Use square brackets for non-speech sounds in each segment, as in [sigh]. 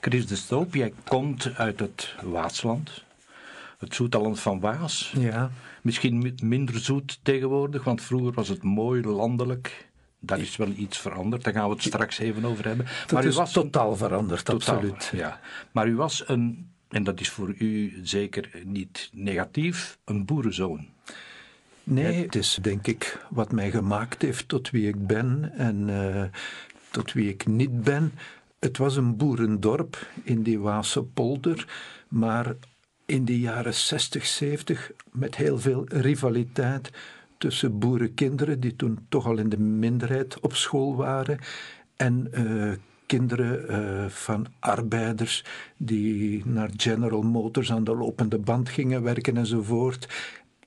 Chris de Stoop, jij komt uit het Waasland, het zoeteland van Waas. Ja. Misschien minder zoet tegenwoordig, want vroeger was het mooi landelijk. Daar is wel iets veranderd, daar gaan we het straks even over hebben. Dat maar u is was totaal veranderd, totaal, absoluut. Ja. Maar u was een, en dat is voor u zeker niet negatief, een boerenzoon. Nee, het is denk ik wat mij gemaakt heeft tot wie ik ben en uh, tot wie ik niet ben. Het was een boerendorp in die Waase polder, maar in de jaren 60, 70 met heel veel rivaliteit tussen boerenkinderen, die toen toch al in de minderheid op school waren, en uh, kinderen uh, van arbeiders die naar General Motors aan de lopende band gingen werken enzovoort.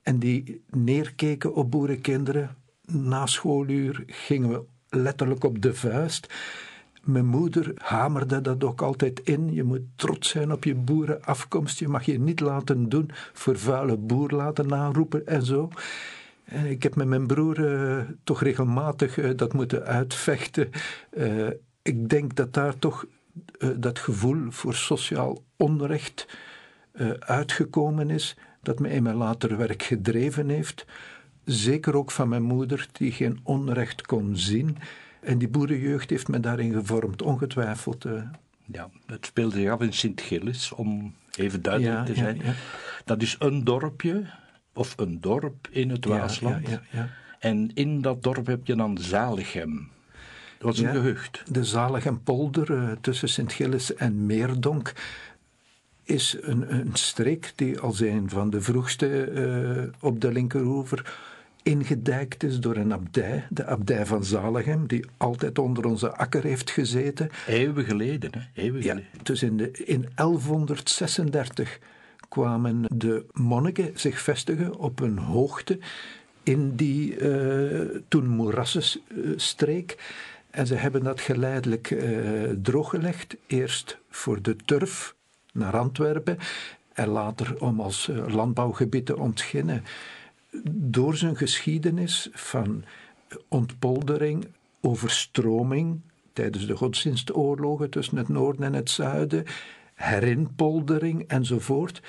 En die neerkeken op boerenkinderen. Na schooluur gingen we letterlijk op de vuist. Mijn moeder hamerde dat ook altijd in. Je moet trots zijn op je boerenafkomst. Je mag je niet laten doen voor vuile boer laten naroepen en zo. En ik heb met mijn broer uh, toch regelmatig uh, dat moeten uitvechten. Uh, ik denk dat daar toch dat gevoel voor sociaal onrecht uitgekomen is, dat me in mijn later werk gedreven heeft. Zeker ook van mijn moeder, die geen onrecht kon zien. En die boerenjeugd heeft me daarin gevormd, ongetwijfeld. Ja, het speelde zich af in Sint-Gilles, om even duidelijk te zijn. Ja, ja. Dat is een dorpje of een dorp in het Waasland. Ja, ja, ja, en in dat dorp heb je dan Zaligem. Dat was een gehucht. De Zalighempolder uh, tussen Sint-Gilles en Meerdonk is een, een, streek die als een van de vroegste uh, op de linkeroever ingedijkt is door een abdij, de abdij van Zaligem, die altijd onder onze akker heeft gezeten. Eeuwen geleden, hè? Eeuwen ja, Dus in, de, in 1136 kwamen de monniken zich vestigen op een hoogte in die uh, toen moerassensstreek. En ze hebben dat geleidelijk uh, drooggelegd. Eerst voor de turf naar Antwerpen en later om als uh, landbouwgebied te ontginnen. Door zijn geschiedenis van ontpoldering, overstroming tijdens de godsdienstoorlogen tussen het noorden en het zuiden, herinpoldering enzovoort,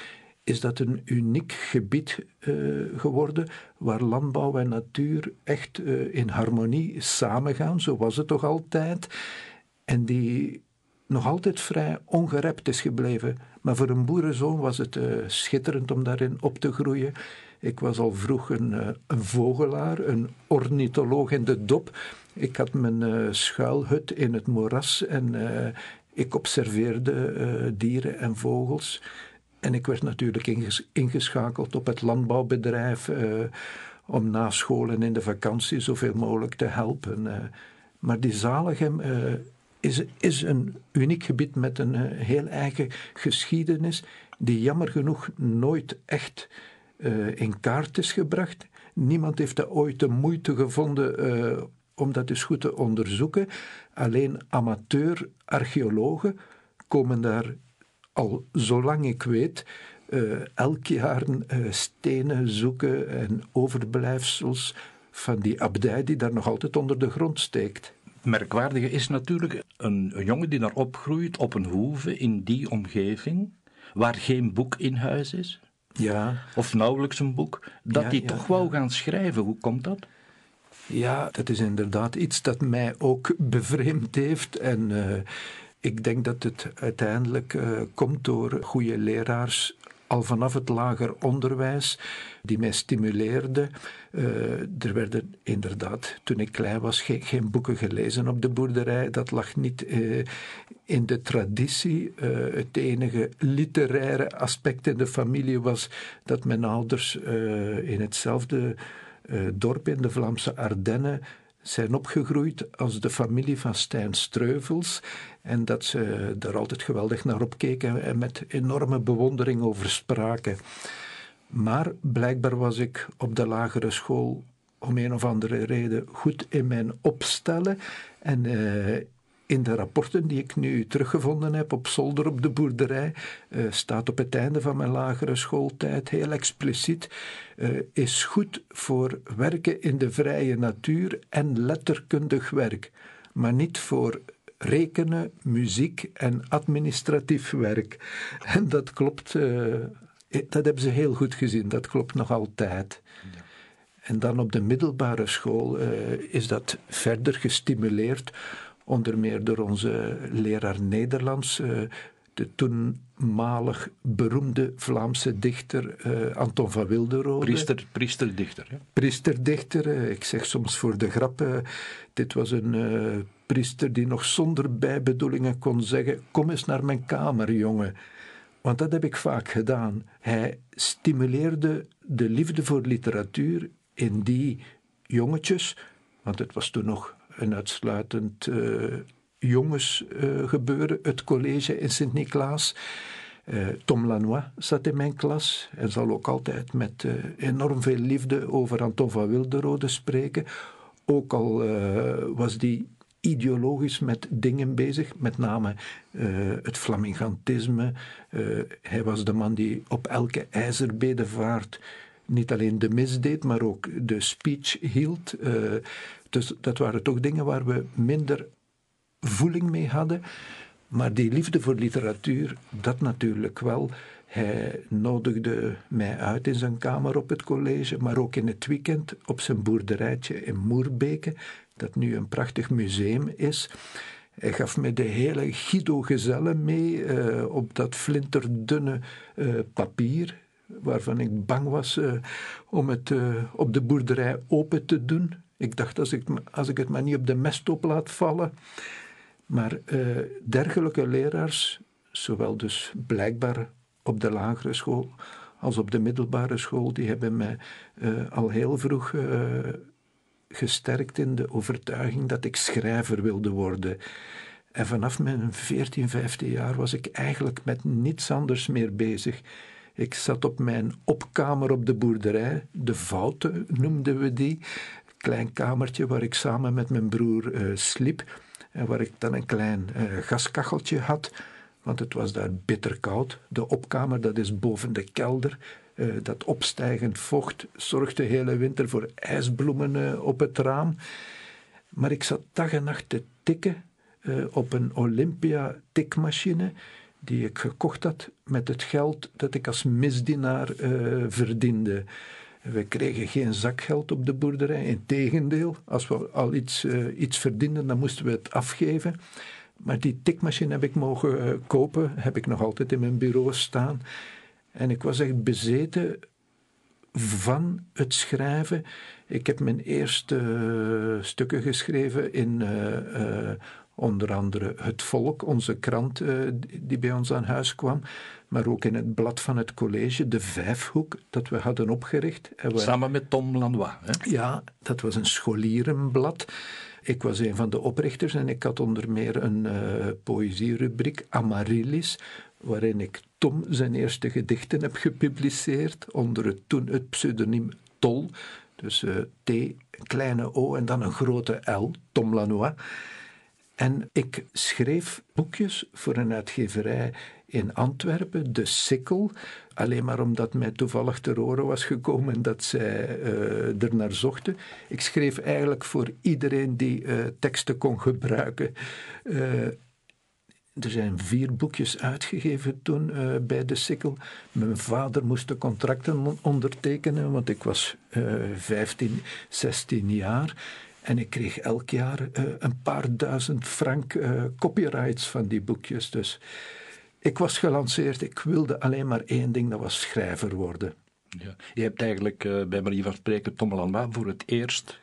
is dat een uniek gebied uh, geworden waar landbouw en natuur echt uh, in harmonie samengaan. Zo was het toch altijd. En die nog altijd vrij ongerept is gebleven. Maar voor een boerenzoon was het uh, schitterend om daarin op te groeien. Ik was al vroeg een, een vogelaar, een ornitholoog in de dop. Ik had mijn schuilhut in het moeras en ik observeerde dieren en vogels. En ik werd natuurlijk ingeschakeld op het landbouwbedrijf om na school en in de vakantie zoveel mogelijk te helpen. Maar die Zaligem is, is een uniek gebied met een heel eigen geschiedenis, die jammer genoeg nooit echt in kaart is gebracht. Niemand heeft daar ooit de moeite gevonden om dat eens goed te onderzoeken. Alleen amateur-archeologen komen daar al zolang ik weet uh, elk jaar stenen zoeken en overblijfsels van die abdij die daar nog altijd onder de grond steekt. Merkwaardige is natuurlijk een, een jongen die daar opgroeit op een hoeve in die omgeving, waar geen boek in huis is. Ja. Of nauwelijks een boek, dat hij toch wou gaan schrijven. Hoe komt dat? Ja, dat is inderdaad iets dat mij ook bevreemd heeft. En uh, ik denk dat het uiteindelijk uh, komt door goede leraars al vanaf het lager onderwijs, die mij stimuleerden. Uh, er werden inderdaad, toen ik klein was, geen, boeken gelezen op de boerderij. Dat lag niet uh, in de traditie. Uh, het enige literaire aspect in de familie was dat mijn ouders in hetzelfde dorp in de Vlaamse Ardennen zijn opgegroeid als de familie van Stijn Streuvels en dat ze daar altijd geweldig naar opkeken en met enorme bewondering over spraken. Maar blijkbaar was ik op de lagere school om een of andere reden goed in mijn opstellen en uh, in de rapporten die ik nu teruggevonden heb op zolder op de boerderij, uh, staat op het einde van mijn lagere schooltijd heel expliciet: uh, is goed voor werken in de vrije natuur en letterkundig werk, maar niet voor rekenen, muziek en administratief werk. En dat klopt, uh, dat hebben ze heel goed gezien, dat klopt nog altijd. En dan op de middelbare school uh, is dat verder gestimuleerd, onder meer door onze leraar Nederlands, uh, de toenmalig beroemde Vlaamse dichter uh, Anton van Wilderode. Priester, priesterdichter. Ja. Priesterdichter, ik zeg soms voor de grap, dit was een priester die nog zonder bijbedoelingen kon zeggen: Kom eens naar mijn kamer, jongen. Want dat heb ik vaak gedaan. Hij stimuleerde de liefde voor literatuur in die jongetjes, want het was toen nog een uitsluitend uh, jongensgebeuren, uh, het college in Sint-Niklaas. Uh, Tom Lanois zat in mijn klas en zal ook altijd met enorm veel liefde over Anton van Wilderode spreken. Ook al was die ideologisch met dingen bezig, met name het flamingantisme. Hij was de man die op elke ijzerbedevaart niet alleen de mis deed, maar ook de speech hield. Dus dat waren toch dingen waar we minder voeling mee hadden. Maar die liefde voor literatuur, dat natuurlijk wel. Hij nodigde mij uit in zijn kamer op het college, maar ook in het weekend op zijn boerderijtje in Moerbeke dat nu een prachtig museum is. Hij gaf me de hele Guido Gezellen mee uh, op dat flinterdunne uh, papier, waarvan ik bang was uh, om het op de boerderij open te doen. Ik dacht, als ik, als ik het maar niet op de mestop laat vallen. Maar dergelijke leraars, zowel dus blijkbaar op de lagere school als op de middelbare school, die hebben mij al heel vroeg gesterkt in de overtuiging dat ik schrijver wilde worden. En vanaf mijn 14, 15 jaar was ik eigenlijk met niets anders meer bezig. Ik zat op mijn opkamer op de boerderij, de Fouten noemden we die. Klein kamertje waar ik samen met mijn broer uh, sliep. Waar ik dan een klein uh, gaskacheltje had, want het was daar bitter koud. De opkamer, dat is boven de kelder. Uh, dat opstijgend vocht zorgt de hele winter voor ijsbloemen uh, op het raam. Maar ik zat dag en nacht te tikken op een Olympia tikmachine die ik gekocht had met het geld dat ik als misdienaar verdiende. We kregen geen zakgeld op de boerderij, integendeel. Als we al iets, iets verdienden, dan moesten we het afgeven. Maar die tikmachine heb ik mogen kopen, heb ik nog altijd in mijn bureau staan. En ik was echt bezeten van het schrijven. Ik heb mijn eerste uh, stukken geschreven in onder andere Het Volk, onze krant die bij ons aan huis kwam. Maar ook in het blad van het college, De Vijfhoek, dat we hadden opgericht. Samen met Tom Lanois. Hè? Ja, dat was een scholierenblad. Ik was een van de oprichters en ik had onder meer een poëzierubriek, Amaryllis, waarin ik Tom zijn eerste gedichten heb gepubliceerd onder het, toen het pseudoniem Tol. Dus uh, T, een kleine O en dan een grote L, Tom Lanois. En ik schreef boekjes voor een uitgeverij in Antwerpen, De Sikkel. Alleen maar omdat mij toevallig ter oren was gekomen dat zij uh, er naar zochten. Ik schreef eigenlijk voor iedereen die uh, teksten kon gebruiken. Uh, er zijn vier boekjes uitgegeven toen bij de Sikkel. Mijn vader moest de contracten ondertekenen, want ik was uh, 15, 16 jaar. En ik kreeg elk jaar een paar duizend frank eh, copyrights van die boekjes. Dus ik was gelanceerd. Ik wilde alleen maar één ding, dat was schrijver worden. Ja. Je hebt eigenlijk bij manier van spreken Tom Lanois voor het eerst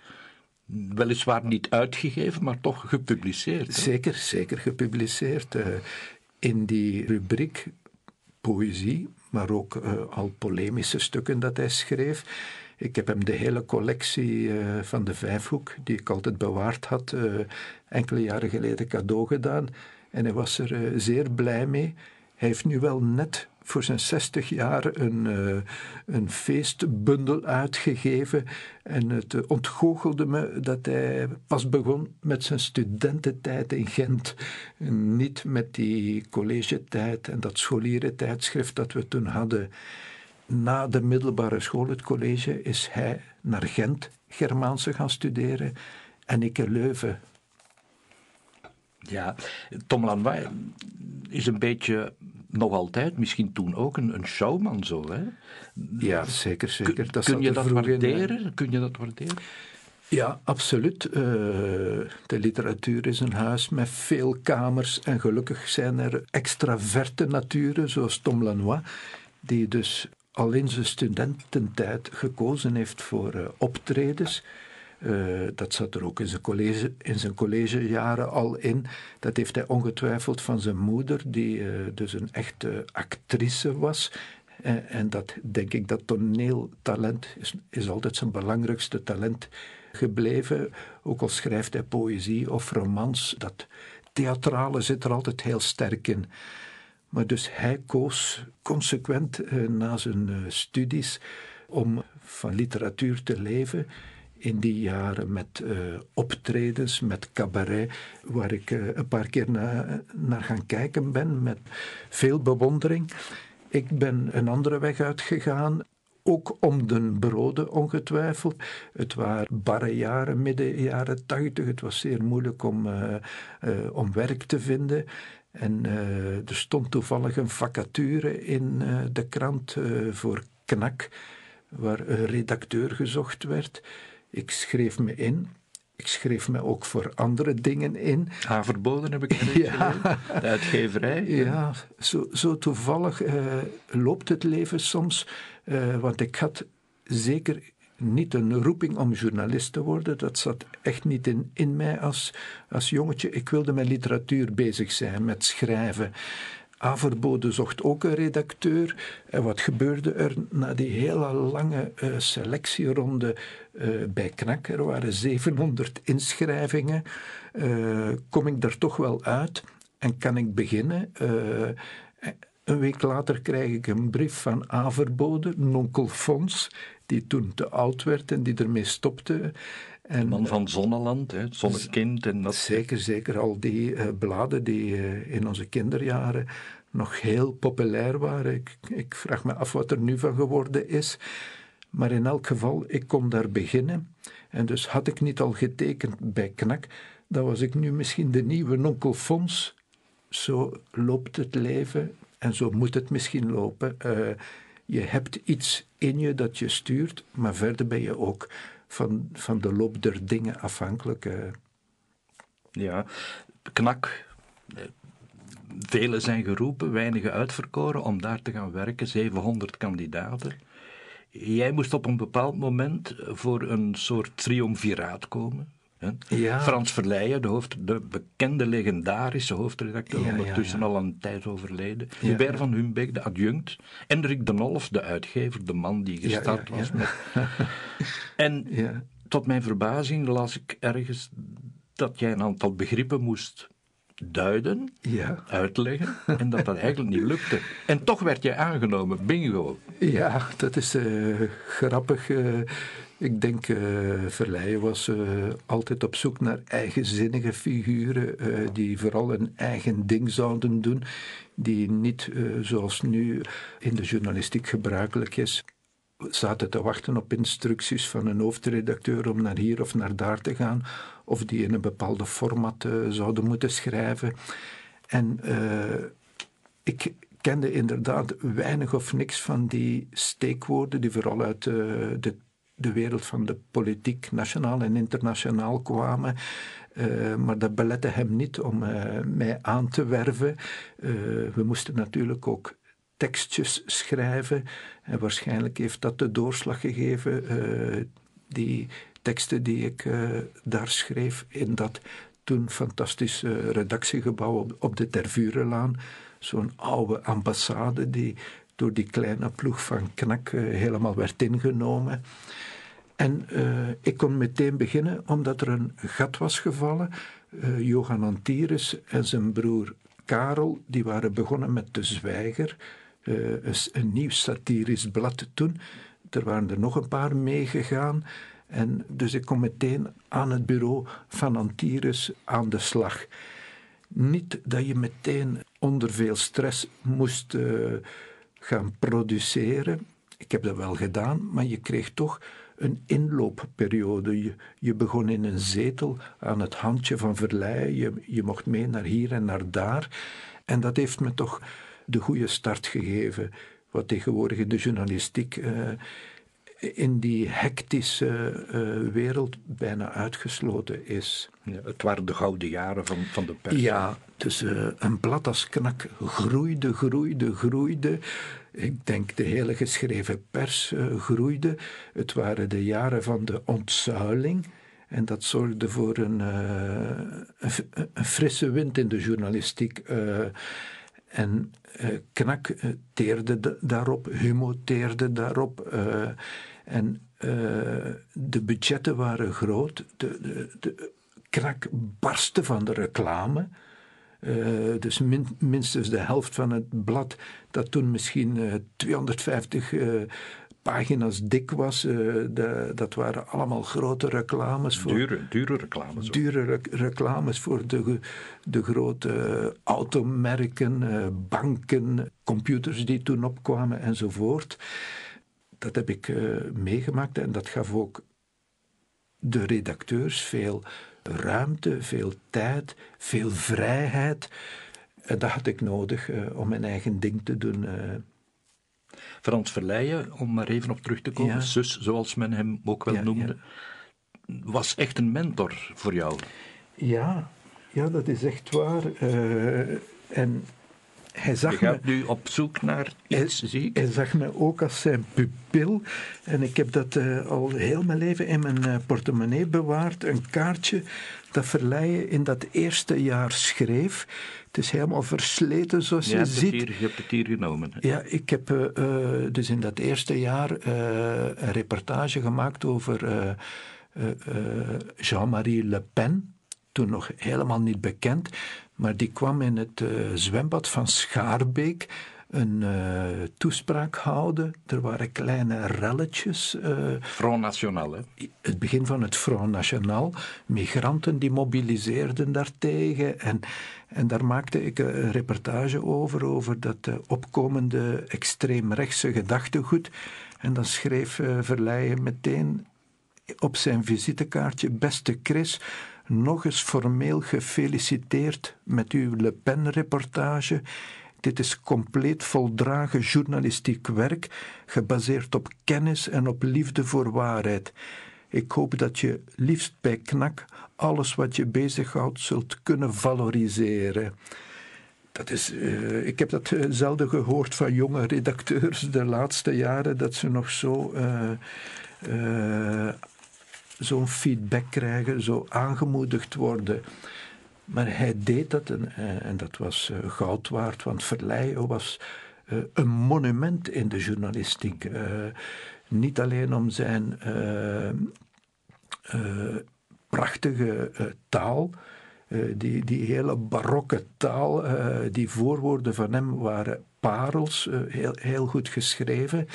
weliswaar niet uitgegeven, maar toch gepubliceerd. Zeker, zeker gepubliceerd. Uh, in die rubriek poëzie, maar ook uh, al polemische stukken dat hij schreef. Ik heb hem de hele collectie uh, van de Vijfhoek, die ik altijd bewaard had, enkele jaren geleden cadeau gedaan. En hij was er zeer blij mee. Hij heeft nu wel net voor zijn 60 jaar een, uh, een feestbundel uitgegeven. En het uh, ontgoochelde me dat hij pas begon met zijn studententijd in Gent. En niet met die collegetijd en dat scholierentijdschrift dat we toen hadden. Na de middelbare school, het college, is hij naar Gent Germaanse gaan studeren en ik in Leuven. Ja, Tom Lanois is een beetje nog altijd, misschien toen ook, een, een showman zo. Hè? Ja, zeker, zeker. Dat kun, je dat waarderen? kun je dat waarderen? Ja, absoluut. Uh, de literatuur is een huis met veel kamers en gelukkig zijn er extraverte naturen, zoals Tom Lanois, die dus al in zijn studententijd gekozen heeft voor uh, optredens. Uh, dat zat er ook in zijn, college, in zijn collegejaren al in. Dat heeft hij ongetwijfeld van zijn moeder, die uh, dus een echte actrice was. En dat denk ik, dat toneeltalent is, is altijd zijn belangrijkste talent gebleven. Ook al schrijft hij poëzie of romans, dat theatrale zit er altijd heel sterk in. Maar dus hij koos consequent na zijn studies om van literatuur te leven in die jaren met uh, optredens, met cabaret, waar ik uh, een paar keer na, naar gaan kijken ben met veel bewondering. Ik ben een andere weg uitgegaan, ook om de broden ongetwijfeld. Het waren barre jaren, midden jaren tachtig. Het was zeer moeilijk om, uh, om werk te vinden. En er stond toevallig een vacature in de krant voor KNAK, waar een redacteur gezocht werd. Ik schreef me in. Ik schreef me ook voor andere dingen in. Haverboden heb ik [laughs] ja. De uitgeverij. [laughs] Ja, zo, zo toevallig uh, loopt het leven soms. Uh, want ik had zeker niet een roeping om journalist te worden. Dat zat echt niet in, in mij als, als jongetje. Ik wilde met literatuur bezig zijn, met schrijven. Averbode zocht ook een redacteur. En wat gebeurde er na die hele lange uh, selectieronde uh, bij Knak? Er waren 700 inschrijvingen. Uh, kom ik daar toch wel uit en kan ik beginnen? een week later krijg ik een brief van Averbode, nonkel Fons, die toen te oud werd en die ermee stopte. En, man van Zonneland, hè, Zonnekind en dat. Zeker, zeker. Al die uh, bladen die uh, in onze kinderjaren nog heel populair waren. Ik, ik, vraag me af wat er nu van geworden is. Maar in elk geval, ik kon daar beginnen. En dus had ik niet al getekend bij KNAK, dan was ik nu misschien de nieuwe nonkel Fons. Zo loopt het leven en zo moet het misschien lopen. Uh, je hebt iets in je dat je stuurt, maar verder ben je ook van, van de loop der dingen afhankelijk. Uh. Ja, knak. Velen zijn geroepen, weinigen uitverkoren om daar te gaan werken, 700 kandidaten. Jij moest op een bepaald moment voor een soort triumviraat komen. Ja. Frans Verleijen, de, hoofd, de bekende legendarische hoofdredacteur, ja, ondertussen al een tijd overleden. Hubert van Humbeek, de adjunct. Hendrik de Nolf, de uitgever, de man die gestart was. Met... [laughs] en tot mijn verbazing las ik ergens dat jij een aantal begrippen moest duiden, uitleggen, [laughs] en dat dat eigenlijk niet lukte. En toch werd je aangenomen, bingo. Ja, dat is uh, grappig. Uh, ik denk, uh, was uh, altijd op zoek naar eigenzinnige figuren uh, die vooral een eigen ding zouden doen, die niet zoals nu in de journalistiek gebruikelijk is, zaten te wachten op instructies van een hoofdredacteur om naar hier of naar daar te gaan, of die in een bepaalde format zouden moeten schrijven. En ik kende inderdaad weinig of niks van die steekwoorden die vooral uit de wereld van de politiek, nationaal en internationaal, kwamen. Uh, maar dat belette hem niet om uh, mij aan te werven. Uh, we moesten natuurlijk ook tekstjes schrijven. En waarschijnlijk heeft dat de doorslag gegeven. die teksten die ik daar schreef in dat toen fantastische redactiegebouw op, op de Tervurenlaan. Zo'n oude ambassade die door die kleine ploeg van Knak helemaal werd ingenomen. En uh, ik kon meteen beginnen, omdat er een gat was gevallen. Uh, Johan Antires en zijn broer Karel, die waren begonnen met De Zwijger, uh, een nieuw satirisch blad toen. Er waren er nog een paar meegegaan. En dus ik kom meteen aan het bureau van Antires aan de slag. Niet dat je meteen onder veel stress moest gaan produceren. Ik heb dat wel gedaan, maar je kreeg toch een inloopperiode. Je, je, begon in een zetel aan het handje van Verleij. Je, je mocht mee naar hier en naar daar. En dat heeft me toch de goede start gegeven. Wat tegenwoordig in de journalistiek uh, in die hectische uh, wereld bijna uitgesloten is. Ja, het waren de gouden jaren van, van de pers. Ja, dus uh, een blad als knak groeide, groeide, groeide. Ik denk de hele geschreven pers uh, groeide. Het waren de jaren van de ontzuiling. En dat zorgde voor een, een, een, frisse wind in de journalistiek. En uh, Knak uh, teerde daarop, Humo teerde daarop. En de budgetten waren groot. De, de, de, Knak barstte van de reclame. Dus min, minstens de helft van het blad, dat toen misschien 250 pagina's dik was. De, dat waren allemaal grote reclames. Voor, dure, dure reclames. Ook. Dure reclames voor de, de grote automerken, banken, computers die toen opkwamen enzovoort. Dat heb ik meegemaakt en dat gaf ook de redacteurs veel ruimte, veel tijd, veel vrijheid. En dat had ik nodig om mijn eigen ding te doen. Frans Verleijen, om maar even op terug te komen, zus zoals men hem ook wel noemde, was echt een mentor voor jou. Ja, ja dat is echt waar. Uh, en hij zag Je gaat me, nu op zoek naar iets, hij, zie ik. Hij zag me ook als zijn pupil. En ik heb dat uh, al heel mijn leven in mijn uh, portemonnee bewaard. Een kaartje dat Verleijen in dat eerste jaar schreef. Het is helemaal versleten, zoals je, ziet. Hier, je hebt het hier genomen. Ja, ik heb uh, dus in dat eerste jaar een reportage gemaakt over Jean-Marie Le Pen. Toen nog helemaal niet bekend. Maar die kwam in het zwembad van Schaarbeek een uh, toespraak houden. Er waren kleine relletjes. Uh, Front National, hè? Het begin van het Front National. Migranten die mobiliseerden daartegen. En, en daar maakte ik een reportage over, over dat uh, opkomende extreemrechtse gedachtegoed. En dan schreef Verleijen meteen op zijn visitekaartje: Beste Chris, nog eens formeel gefeliciteerd met uw Le Pen-reportage. Dit is compleet voldragen journalistiek werk, gebaseerd op kennis en op liefde voor waarheid. Ik hoop dat je liefst bij knak alles wat je bezighoudt zult kunnen valoriseren. Dat is, uh, ik heb dat zelden gehoord van jonge redacteurs de laatste jaren, dat ze nog zo. Uh, zo'n feedback krijgen, zo aangemoedigd worden. Maar hij deed dat en, eh, en dat was uh, goud waard, want Verleijen was uh, een monument in de journalistiek. Niet alleen om zijn prachtige taal, die, die hele barokke taal, die voorwoorden van hem waren parels, heel, heel goed geschreven,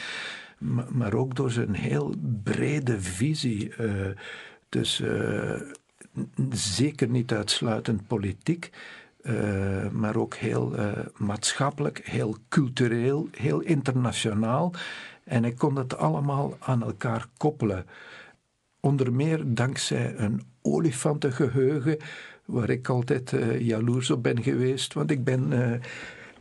maar, ook door zijn heel brede visie. dus zeker niet uitsluitend politiek, uh, maar ook heel uh, maatschappelijk, heel cultureel, heel internationaal. En ik kon dat allemaal aan elkaar koppelen. Onder meer dankzij een olifantengeheugen, waar ik altijd uh, jaloers op ben geweest, want ik ben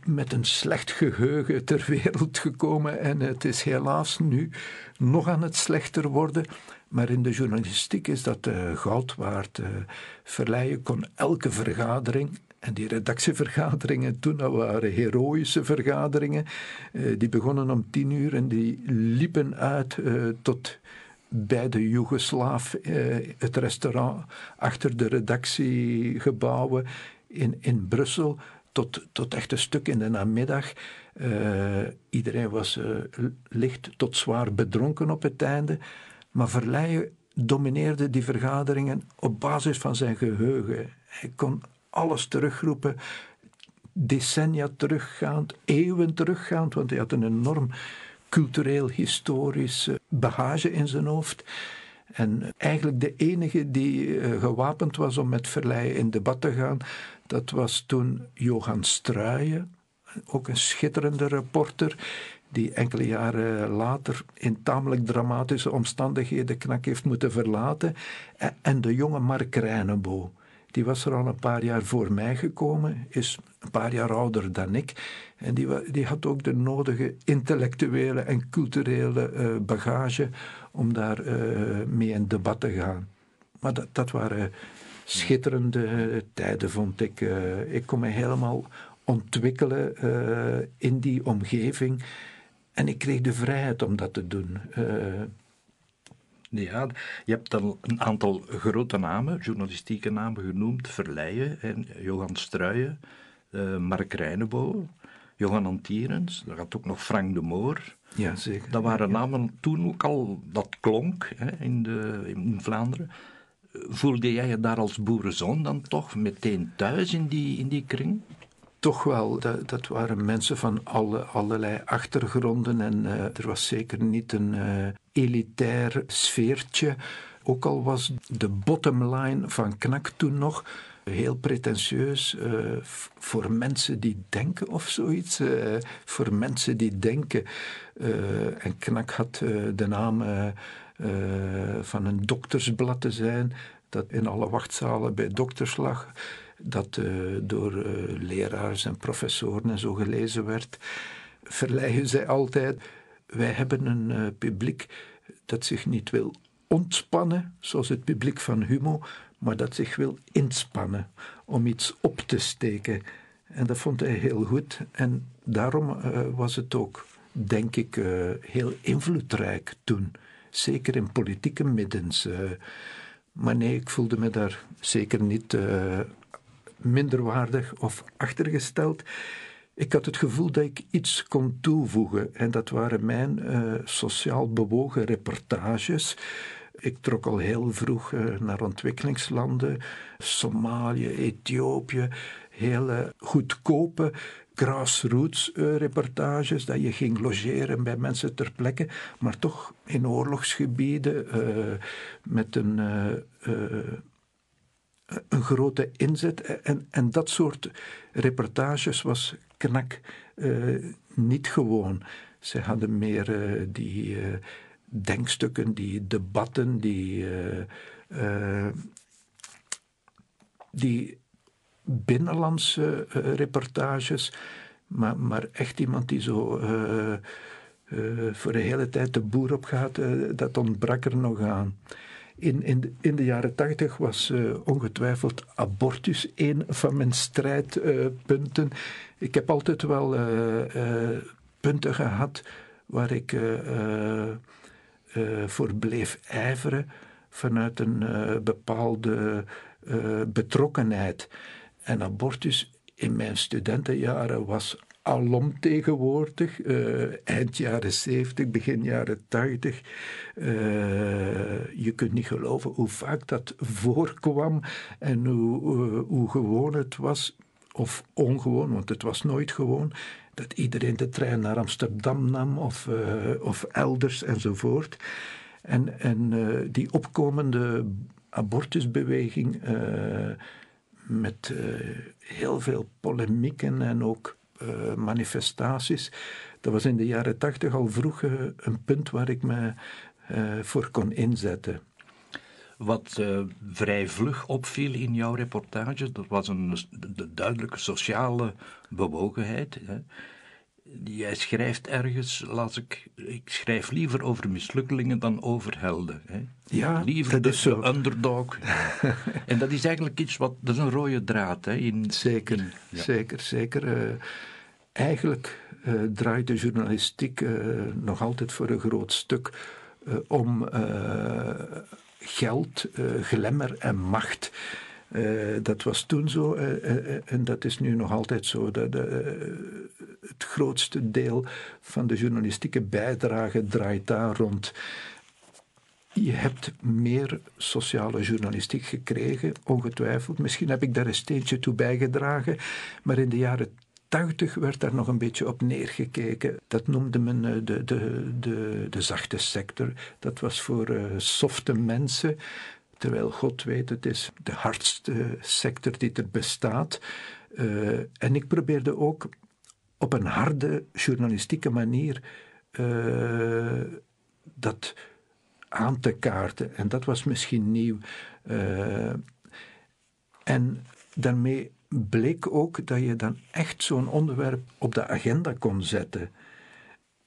met een slecht geheugen ter wereld gekomen en het is helaas nu nog aan het slechter worden. Maar in de journalistiek is dat uh, goud waard. Uh, kon elke vergadering, en die redactievergaderingen toen dat waren heroïsche vergaderingen, uh, die begonnen om tien uur en die liepen uit tot bij de Joegoslaaf, het restaurant achter de redactiegebouwen in, in Brussel, tot, tot echt een stuk in de namiddag. iedereen was licht tot zwaar bedronken op het einde. Maar Verleijen domineerde die vergaderingen op basis van zijn geheugen. Hij kon alles terugroepen, decennia teruggaand, eeuwen teruggaand, want hij had een enorm cultureel, historisch bagage in zijn hoofd. En eigenlijk de enige die eh, gewapend was om met Verleijen in debat te gaan, dat was toen Johan Struijen, ook een schitterende reporter, die enkele jaren later in tamelijk dramatische omstandigheden Knak heeft moeten verlaten. En de jonge Mark Reinebo. Die was er al een paar jaar voor mij gekomen, is een paar jaar ouder dan ik. En die, die had ook de nodige intellectuele en culturele uh, bagage om daar uh, mee in debat te gaan. Maar dat, dat waren schitterende tijden, vond ik. Uh, ik kon me helemaal ontwikkelen in die omgeving. En ik kreeg de vrijheid om dat te doen. Ja, je hebt al een aantal grote namen, journalistieke namen genoemd. Verleijen, en Johan Struijen, uh, Mark Reinebo, Johan Antierens. Daar had ook nog Frank de Moor. Ja, zeker. Dat waren namen toen ook al, dat klonk hè, in, de, in Vlaanderen. Voelde jij je daar als boerenzoon dan toch meteen thuis in die, in die kring? Toch wel, dat, dat, waren mensen van alle, allerlei achtergronden en uh, er was zeker niet een uh, elitair sfeertje. Ook al was de bottom line van Knak toen nog heel pretentieus uh, voor mensen die denken of zoiets. voor mensen die denken. en Knak had de naam van een doktersblad te zijn dat in alle wachtzalen bij dokters lag dat uh, door uh, leraars en professoren en zo gelezen werd, verleiden zij altijd: wij hebben een uh, publiek dat zich niet wil ontspannen, zoals het publiek van Humo, maar dat zich wil inspannen om iets op te steken. En dat vond hij heel goed. En daarom was het ook, denk ik, heel invloedrijk toen. Zeker in politieke middens. maar nee, ik voelde me daar zeker niet minderwaardig of achtergesteld. Ik had het gevoel dat ik iets kon toevoegen en dat waren mijn uh, sociaal bewogen reportages. Ik trok al heel vroeg uh, naar ontwikkelingslanden, Somalië, Ethiopië, hele goedkope grassroots uh, reportages, dat je ging logeren bij mensen ter plekke, maar toch in oorlogsgebieden met een een grote inzet. En, en dat soort reportages was Knak uh, niet gewoon. Ze hadden meer uh, die denkstukken, die debatten, die, die binnenlandse reportages. Maar, maar echt iemand die zo voor de hele tijd de boer op gaat, dat ontbrak er nog aan. In, in, de, in de jaren tachtig was uh, ongetwijfeld abortus een van mijn strijdpunten. Ik heb altijd wel uh, punten gehad waar ik voor bleef ijveren vanuit een bepaalde betrokkenheid. En abortus in mijn studentenjaren was alom tegenwoordig, uh, eind jaren 70, begin jaren 80. Uh, eh, je kunt niet geloven hoe vaak dat voorkwam en hoe, uh, hoe gewoon het was, of ongewoon, want het was nooit gewoon, dat iedereen de trein naar Amsterdam nam of, of elders enzovoort. En, en die opkomende abortusbeweging met heel veel polemieken en ook uh, manifestaties. Dat was in de jaren tachtig al vroeg uh, een punt waar ik me uh, voor kon inzetten. Wat vrij vlug opviel in jouw reportage, dat was een de duidelijke sociale bewogenheid. Hè. Jij schrijft ergens, las ik, ik schrijf liever over mislukkelingen dan over helden. Hè. Ja, liever dat is de, zo. underdog. [laughs] en dat is eigenlijk iets wat, dat is een rode draad. Hè, in, zeker, in, ja. zeker, zeker eigenlijk uh, draait de journalistiek uh, nog altijd voor een groot stuk om geld, glamour en macht. Dat was toen zo en dat is nu nog altijd zo. Dat, het grootste deel van de journalistieke bijdrage draait daar rond. Je hebt meer sociale journalistiek gekregen, ongetwijfeld. Misschien heb ik daar een steentje toe bijgedragen. Maar in de jaren 80 werd daar nog een beetje op neergekeken. Dat noemde men eh, de, de, de, de zachte sector. Dat was voor softe mensen. Terwijl God weet, het is de hardste sector die er bestaat. Uh, en ik probeerde ook op een harde journalistieke manier uh, dat aan te kaarten. En dat was misschien nieuw. Uh, en daarmee bleek ook dat je dan echt zo'n onderwerp op de agenda kon zetten.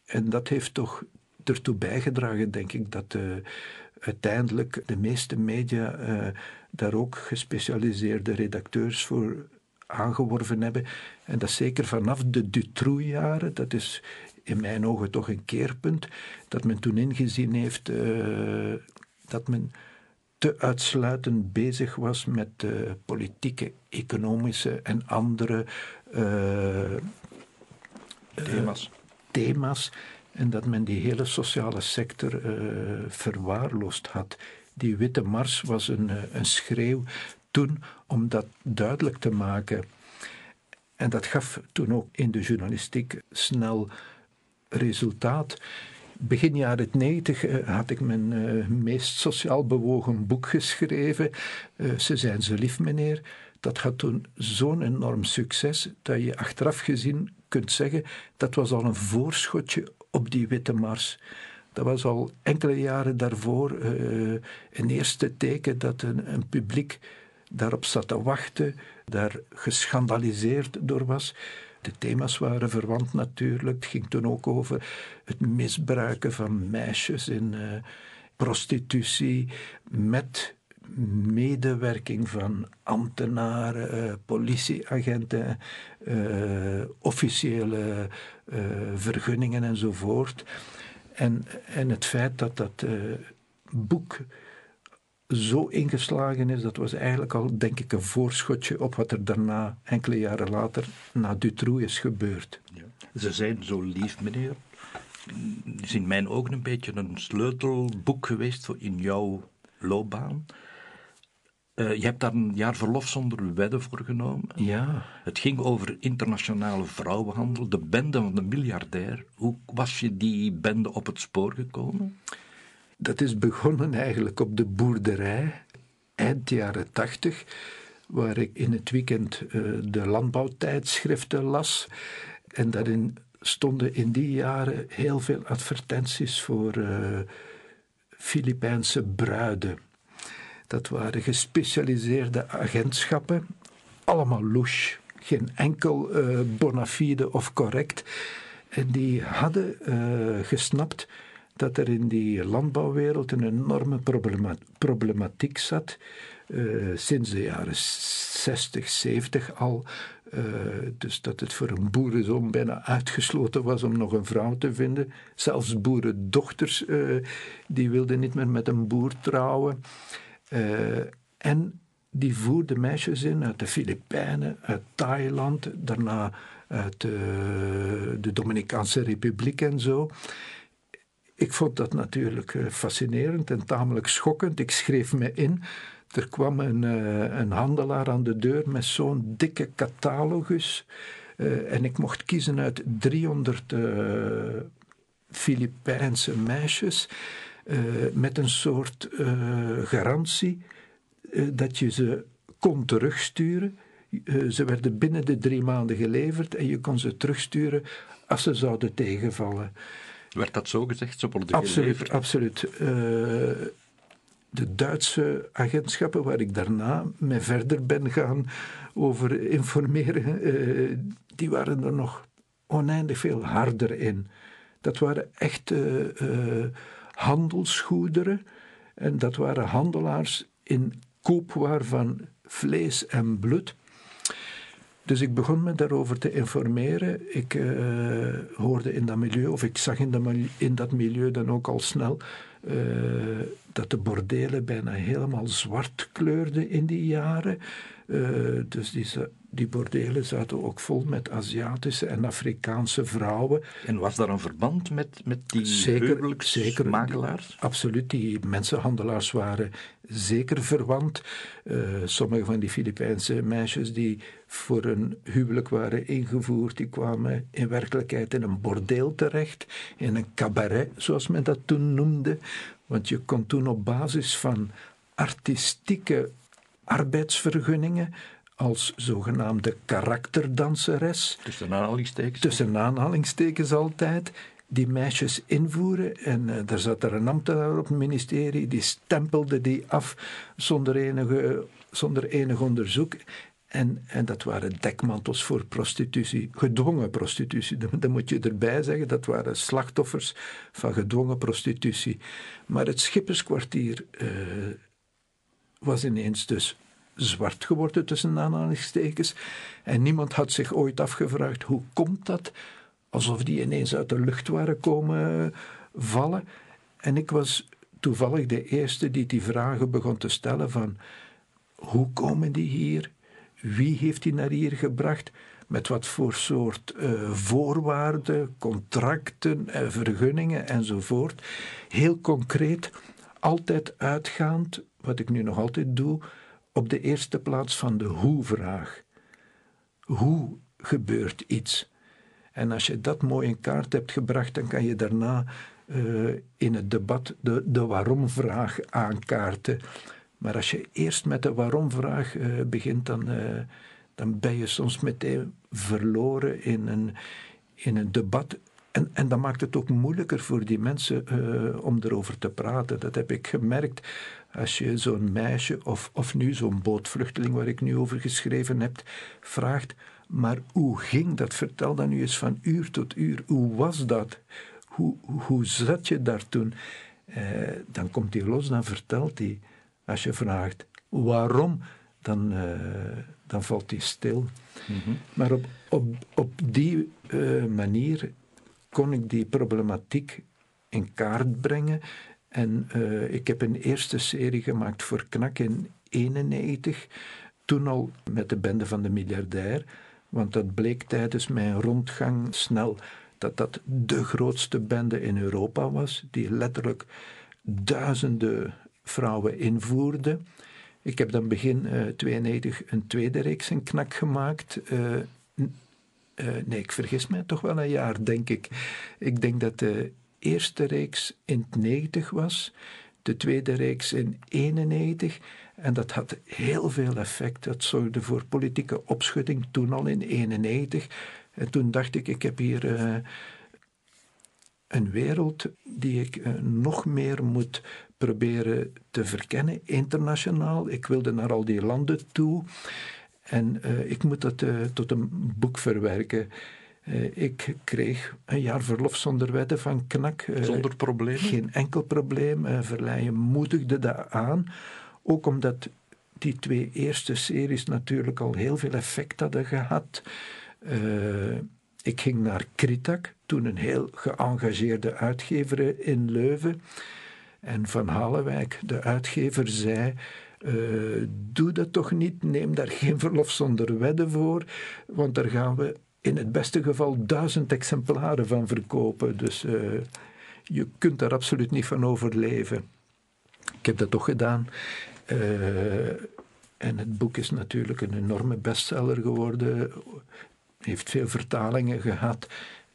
En dat heeft toch ertoe bijgedragen, denk ik, dat uh, uiteindelijk de meeste media uh, daar ook gespecialiseerde redacteurs voor aangeworven hebben. En dat zeker vanaf de Dutroux-jaren, dat is in mijn ogen toch een keerpunt, dat men toen ingezien heeft uh, dat men te uitsluitend bezig was met uh, politieke, economische en andere thema's. thema's. En dat men die hele sociale sector verwaarloosd had. Die Witte Mars was een, een schreeuw toen om dat duidelijk te maken. En dat gaf toen ook in de journalistiek snel resultaat. Begin jaren 90 uh, had ik mijn uh, meest sociaal bewogen boek geschreven. Uh, Ze zijn zo lief, meneer. Dat had toen zo'n enorm succes dat je achteraf gezien kunt zeggen dat was al een voorschotje op die witte mars. Dat was al enkele jaren daarvoor een eerste teken dat een, een publiek daarop zat te wachten, daar geschandaliseerd door was. De thema's waren verwant natuurlijk. Het ging toen ook over het misbruiken van meisjes in uh, prostitutie met medewerking van ambtenaren, uh, politieagenten, uh, vergunningen enzovoort. En, en het feit dat dat boek zo ingeslagen is, dat was eigenlijk al, denk ik, een voorschotje op wat er daarna, enkele jaren later, na Dutroux is gebeurd. Ja. Ze zijn zo lief, meneer. is in mijn ogen een beetje een sleutelboek geweest in jouw loopbaan. Uh, je hebt daar een jaar verlof zonder wedden voor genomen. Ja. Het ging over internationale vrouwenhandel, de bende van de miljardair. Hoe was je die bende op het spoor gekomen? Dat is begonnen eigenlijk op de boerderij, eind jaren tachtig, waar ik in het weekend uh, de landbouwtijdschriften las. En daarin stonden in die jaren heel veel advertenties voor uh, Filipijnse bruiden. Dat waren gespecialiseerde agentschappen, allemaal louche, geen enkel uh, bona fide of correct. En die hadden gesnapt dat er in die landbouwwereld een enorme problematiek zat. Uh, sinds de jaren 60, 70 al. Dus dat het voor een boerenzoon bijna uitgesloten was om nog een vrouw te vinden. Zelfs boerendochters uh, die wilden niet meer met een boer trouwen. En die voerden meisjes in uit de Filipijnen, uit Thailand, daarna uit de Dominicaanse Republiek en zo. Ik vond dat natuurlijk eh, fascinerend en tamelijk schokkend. Ik schreef me in. Er kwam een, eh, een handelaar aan de deur met zo'n dikke catalogus. En ik mocht kiezen uit 300 uh, Filipijnse meisjes. Uh, met een soort garantie dat je ze kon terugsturen. ze werden binnen de drie maanden geleverd en je kon ze terugsturen als ze zouden tegenvallen. Werd dat zo gezegd? Zo worden absoluut, absoluut. Uh, de Duitse agentschappen, waar ik daarna mee verder ben gaan over informeren, uh, die waren er nog oneindig veel harder in. Dat waren echt uh, handelsgoederen en dat waren handelaars in koopwaar van vlees en bloed. Dus ik begon me daarover te informeren. Ik uh, hoorde in dat milieu, of ik zag in dat, in dat milieu dan ook al snel uh, dat de bordelen bijna helemaal zwart kleurden in die jaren. Uh, dus die, die bordelen zaten ook vol met Aziatische en Afrikaanse vrouwen. En was daar een verband met, met die zeker, zeker makelaars? Absoluut, die mensenhandelaars waren zeker verwant. Uh, sommige van die Filipijnse meisjes die voor een huwelijk waren ingevoerd, die kwamen in werkelijkheid in een bordeel terecht, in een cabaret, zoals men dat toen noemde. Want je kon toen op basis van artistieke arbeidsvergunningen als zogenaamde karakterdanseres. Tussen aanhalingstekens? Tussen aanhalingstekens altijd. Die meisjes invoeren en uh, daar zat er een ambtenaar op het ministerie, die stempelde die af zonder, enige, zonder enig onderzoek. En, en dat waren dekmantels voor prostitutie, gedwongen prostitutie. Dat, moet je erbij zeggen, dat waren slachtoffers van gedwongen prostitutie. Maar het schipperskwartier uh, was ineens dus zwart geworden tussen aanhalingstekens. En niemand had zich ooit afgevraagd hoe komt dat? Alsof die ineens uit de lucht waren komen vallen. En ik was toevallig de eerste die die vragen begon te stellen van hoe komen die hier? Wie heeft die naar hier gebracht? Met wat voor soort uh, voorwaarden, contracten, uh, vergunningen enzovoort. Heel concreet, altijd uitgaand, wat ik nu nog altijd doe, op de eerste plaats van de hoe-vraag. Hoe gebeurt iets? En als je dat mooi in kaart hebt gebracht, dan kan je daarna uh, in het debat de, de waarom-vraag aankaarten. Maar als je eerst met de waarom-vraag uh, begint, dan, uh, dan ben je soms meteen verloren in een, in een debat. En, en dat maakt het ook moeilijker voor die mensen om erover te praten. Dat heb ik gemerkt als je zo'n meisje of, of nu zo'n bootvluchteling waar ik nu over geschreven heb, vraagt, maar hoe ging dat? Vertel dan nu eens van uur tot uur. Hoe was dat? Hoe, hoe zat je daar toen? Eh, dan komt hij los, dan vertelt hij. Als je vraagt waarom, dan, uh, dan valt hij stil. Mhm. Maar op, op, op die uh, manier kon ik die problematiek in kaart brengen en uh, ik heb een eerste serie gemaakt voor Knak in 91, toen al met de bende van de miljardair, want dat bleek tijdens mijn rondgang snel dat dat de grootste bende in Europa was, die letterlijk duizenden vrouwen invoerde. Ik heb dan begin uh, 92 een tweede reeks in Knak gemaakt. Uh, nee, ik vergis mij toch wel een jaar, denk ik. Ik denk dat de eerste reeks in 90 was, de tweede reeks in 91. En dat had heel veel effect. Dat zorgde voor politieke opschudding toen al in 91. En toen dacht ik, ik heb hier uh, een wereld die ik uh, nog meer moet proberen te verkennen internationaal. Ik wilde naar al die landen toe. En uh, ik moet dat tot een boek verwerken. Eh, ik kreeg een jaar verlof zonder wetten van KNAK. Eh, zonder probleem? Geen enkel probleem. Uh, Verleijen moedigde dat aan. Ook omdat die twee eerste series natuurlijk al heel veel effect hadden gehad. ik ging naar Kritak, toen een heel geëngageerde uitgever in Leuven. En Van Halewijk, de uitgever, zei... doe dat toch niet, neem daar geen verlof zonder wedden voor, want daar gaan we in het beste geval duizend exemplaren van verkopen. Dus uh, je kunt daar absoluut niet van overleven. Ik heb dat toch gedaan. Uh, en het boek is natuurlijk een enorme bestseller geworden. Heeft veel vertalingen gehad.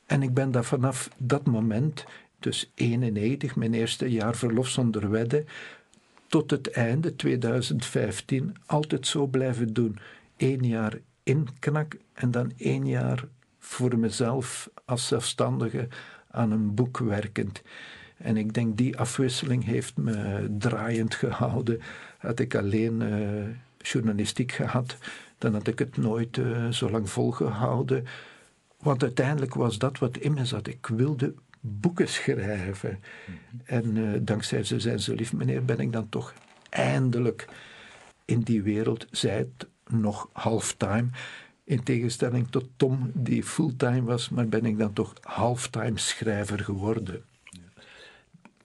En ik ben daar vanaf dat moment, dus 91, mijn eerste jaar verlof zonder wedden, tot het einde 2015 altijd zo blijven doen. Eén jaar inknak en dan één jaar voor mezelf als zelfstandige aan een boek werkend. En ik denk die afwisseling heeft me draaiend gehouden. Had ik alleen uh, journalistiek gehad, dan had ik het nooit uh, zo lang volgehouden. Want uiteindelijk was dat wat in me zat. Ik wilde boeken schrijven. Mhm. En uh, dankzij ze zijn zo lief, meneer, ben ik dan toch eindelijk in die wereld, zij het nog halftime. In tegenstelling tot Tom, die fulltime was, maar ben ik dan toch halftime schrijver geworden.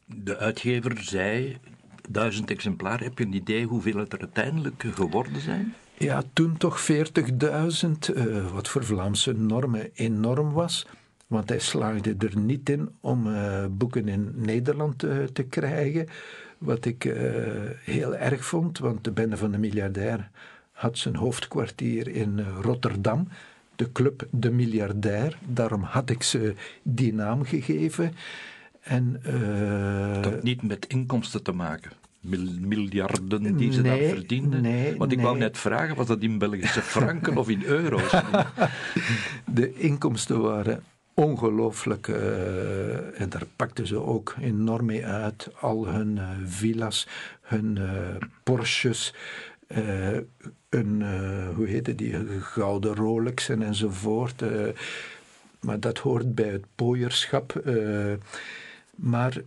De uitgever zei, duizend exemplaren, heb je een idee hoeveel het er uiteindelijk geworden zijn? Ja, toen toch 40.000, uh, wat voor Vlaamse normen enorm was. Want hij slaagde er niet in om uh, boeken in Nederland uh, te krijgen. Wat ik heel erg vond, want de bende van de miljardair had zijn hoofdkwartier in eh, Rotterdam, de club De Miljardair. Daarom had ik ze die naam gegeven. En, uh, dat niet met inkomsten te maken. miljarden die ze daar verdienden? Nee, Want ik wou net vragen, was dat in Belgische [laughs] franken of in euro's? De inkomsten waren ongelooflijk. Uh, en daar pakten ze ook enorm mee uit. Al hun uh, villa's, hun Porsches, een, hoe heette die, gouden Rolexen enzovoort. maar dat hoort bij het pooierschap. maar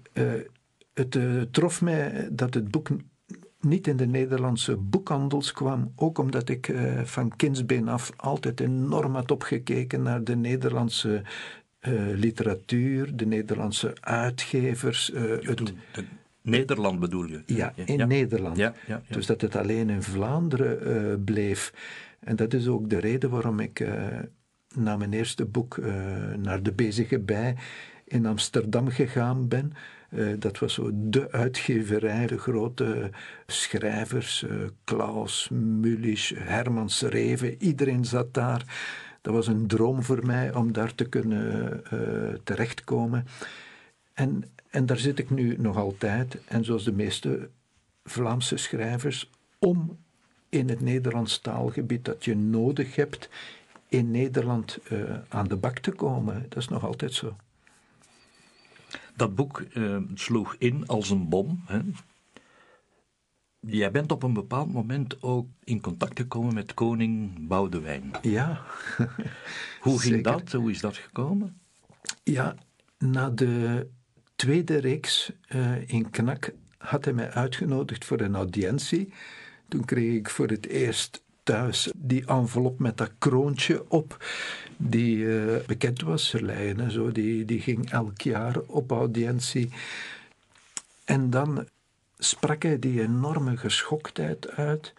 het trof mij dat het boek niet in de Nederlandse boekhandels kwam, ook omdat ik van kindsbeen af altijd enorm had opgekeken naar de Nederlandse uh, literatuur, de Nederlandse uitgevers. Uh, het, Nederland bedoel je? Ja, in Nederland. Ja, ja, dus dat het alleen in Vlaanderen uh, bleef. En dat is ook de reden waarom ik na mijn eerste boek naar de Bezige Bij in Amsterdam gegaan ben. dat was zo de uitgeverij, de grote schrijvers, Klaus, Mullis, Herman Reven, iedereen zat daar dat was een droom voor mij om daar te kunnen terechtkomen. En, en daar zit ik nu nog altijd. En zoals de meeste Vlaamse schrijvers, om in het Nederlands taalgebied dat je nodig hebt in Nederland uh, aan de bak te komen. Dat is nog altijd zo. Dat boek uh, sloeg in als een bom. Hè? Jij bent op een bepaald moment ook in contact gekomen met koning Boudewijn. Ja. Hoe ging dat? Hoe is dat gekomen? Ja, na de tweede reeks uh, in Knak had hij mij uitgenodigd voor een audiëntie. Toen kreeg ik voor het eerst thuis die envelop met dat kroontje op, die uh, bekend was, Serleien zo, die, die ging elk jaar op audiëntie. En dan sprak hij die enorme geschoktheid uit,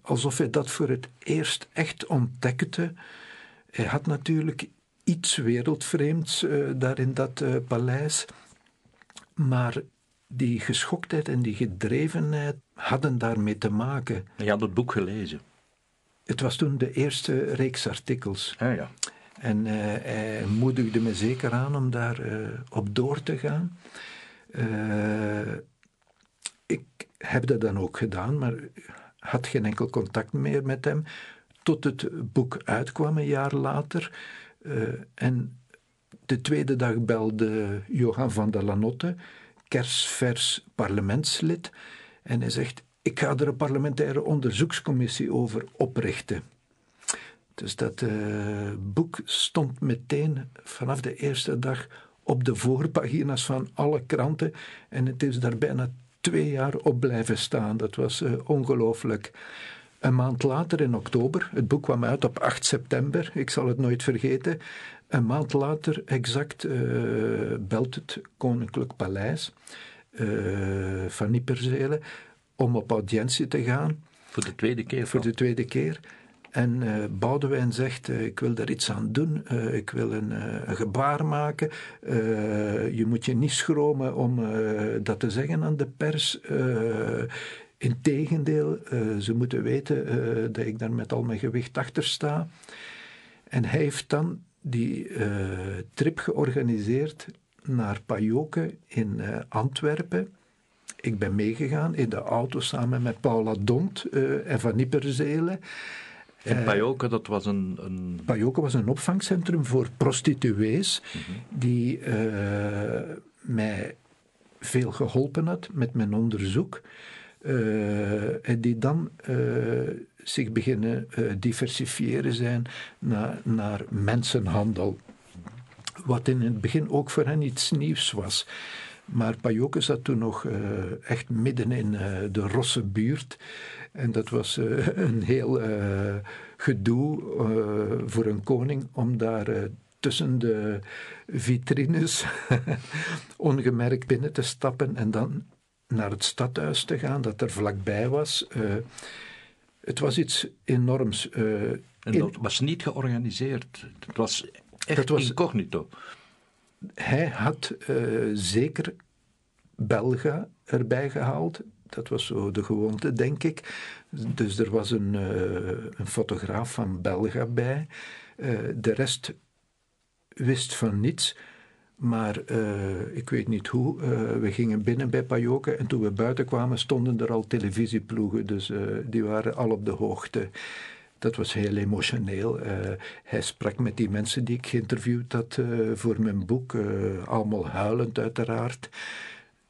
alsof hij dat voor het eerst echt ontdekte. Hij had natuurlijk iets wereldvreemds uh, daar in dat paleis, maar die geschoktheid en die gedrevenheid hadden daarmee te maken. Je had het boek gelezen. Het was toen de eerste reeks artikels. Ah, ja. En uh, hij moedigde me zeker aan om daar op door te gaan ik heb dat dan ook gedaan, maar had geen enkel contact meer met hem. Tot het boek uitkwam een jaar later. En de tweede dag belde Johan van der Lanotte, kersvers parlementslid. En hij zegt: Ik ga er een parlementaire onderzoekscommissie over oprichten. Dus dat uh, boek stond meteen vanaf de eerste dag op de voorpagina's van alle kranten. En het is daar bijna twee jaar op blijven staan. Dat was uh, ongelooflijk. Een maand later, in oktober, het boek kwam uit op 8 september, ik zal het nooit vergeten. Een maand later, exact, uh, belt het Koninklijk Paleis uh, van Nipperzelen om op audiëntie te gaan. Voor de tweede keer? Voor de tweede keer. En uh, Boudewijn zegt, uh, ik wil daar iets aan doen, uh, ik wil een, een gebaar maken. je moet je niet schromen om dat te zeggen aan de pers. Integendeel, ze moeten weten dat ik daar met al mijn gewicht achter sta. En hij heeft dan die trip georganiseerd naar Pajoke in Antwerpen. Ik ben meegegaan in de auto samen met Paula Dont en Van Nipperzelen. En eh, Pajoke, dat was een, een... Pajoke was een opvangcentrum voor prostituees, mhm. die uh, mij veel geholpen had met mijn onderzoek. Uh, en die dan zich beginnen diversifiëren zijn naar, naar mensenhandel. Wat in het begin ook voor hen iets nieuws was. Maar Pajoke zat toen nog echt midden in de Rosse buurt. En dat was uh, [laughs] een heel uh, gedoe uh, voor een koning om daar tussen de vitrines [laughs] ongemerkt binnen te stappen en dan naar het stadhuis te gaan, dat er vlakbij was. Het was iets enorms. en dat was niet georganiseerd. Het was echt dat was, incognito. Hij had zeker Belga erbij gehaald dat was zo de gewoonte, denk ik. Dus er was een, uh, een fotograaf van Belga bij. De rest wist van niets. Maar uh, ik weet niet hoe. Uh, we gingen binnen bij Pajoke en toen we buiten kwamen stonden er al televisieploegen. Dus uh, die waren al op de hoogte. Dat was heel emotioneel. hij sprak met die mensen die ik geïnterviewd had voor mijn boek. allemaal huilend uiteraard.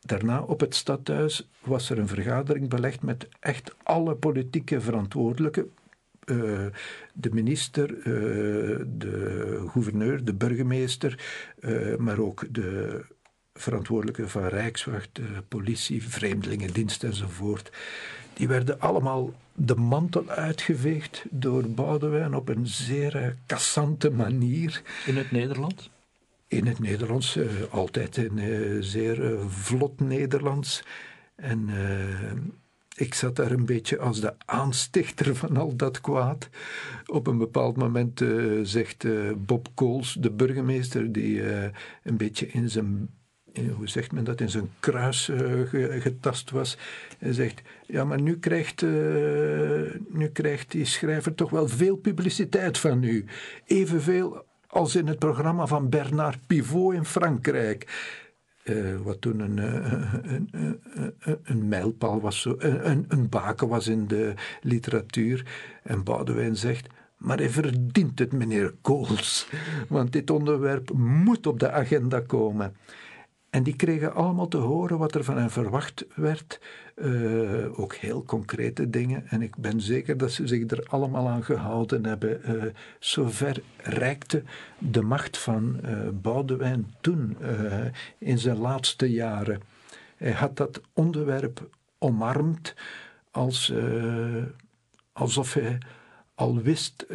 Daarna op het stadhuis was er een vergadering belegd met echt alle politieke verantwoordelijken. Uh, de minister, uh, de gouverneur, de burgemeester, uh, maar ook de verantwoordelijke van Rijkswacht, politie, vreemdelingendienst enzovoort. Die werden allemaal de mantel uitgeveegd door Boudewijn op een zeer cassante manier. In het Nederlands? in het Nederlands, altijd in zeer vlot Nederlands. En ik zat daar een beetje als de aanstichter van al dat kwaad. Op een bepaald moment zegt Bob Kools, de burgemeester, die een beetje in zijn hoe zegt men dat, in zijn kruis getast was. En zegt, ja, maar nu krijgt, nu krijgt die schrijver toch wel veel publiciteit van u. Evenveel als in het programma van Bernard Pivot in Frankrijk. Uh, wat toen een, uh, een, een, een, mijlpaal was, zo, een, een baken was in de literatuur. En Boudewijn zegt, maar hij verdient het, meneer Kools, want dit onderwerp moet op de agenda komen. En die kregen allemaal te horen wat er van hen verwacht werd. Uh, ook heel concrete dingen. En ik ben zeker dat ze zich er allemaal aan gehouden hebben. Uh, zover reikte de macht van uh, Boudewijn toen, in zijn laatste jaren. Hij had dat onderwerp omarmd als, alsof hij al wist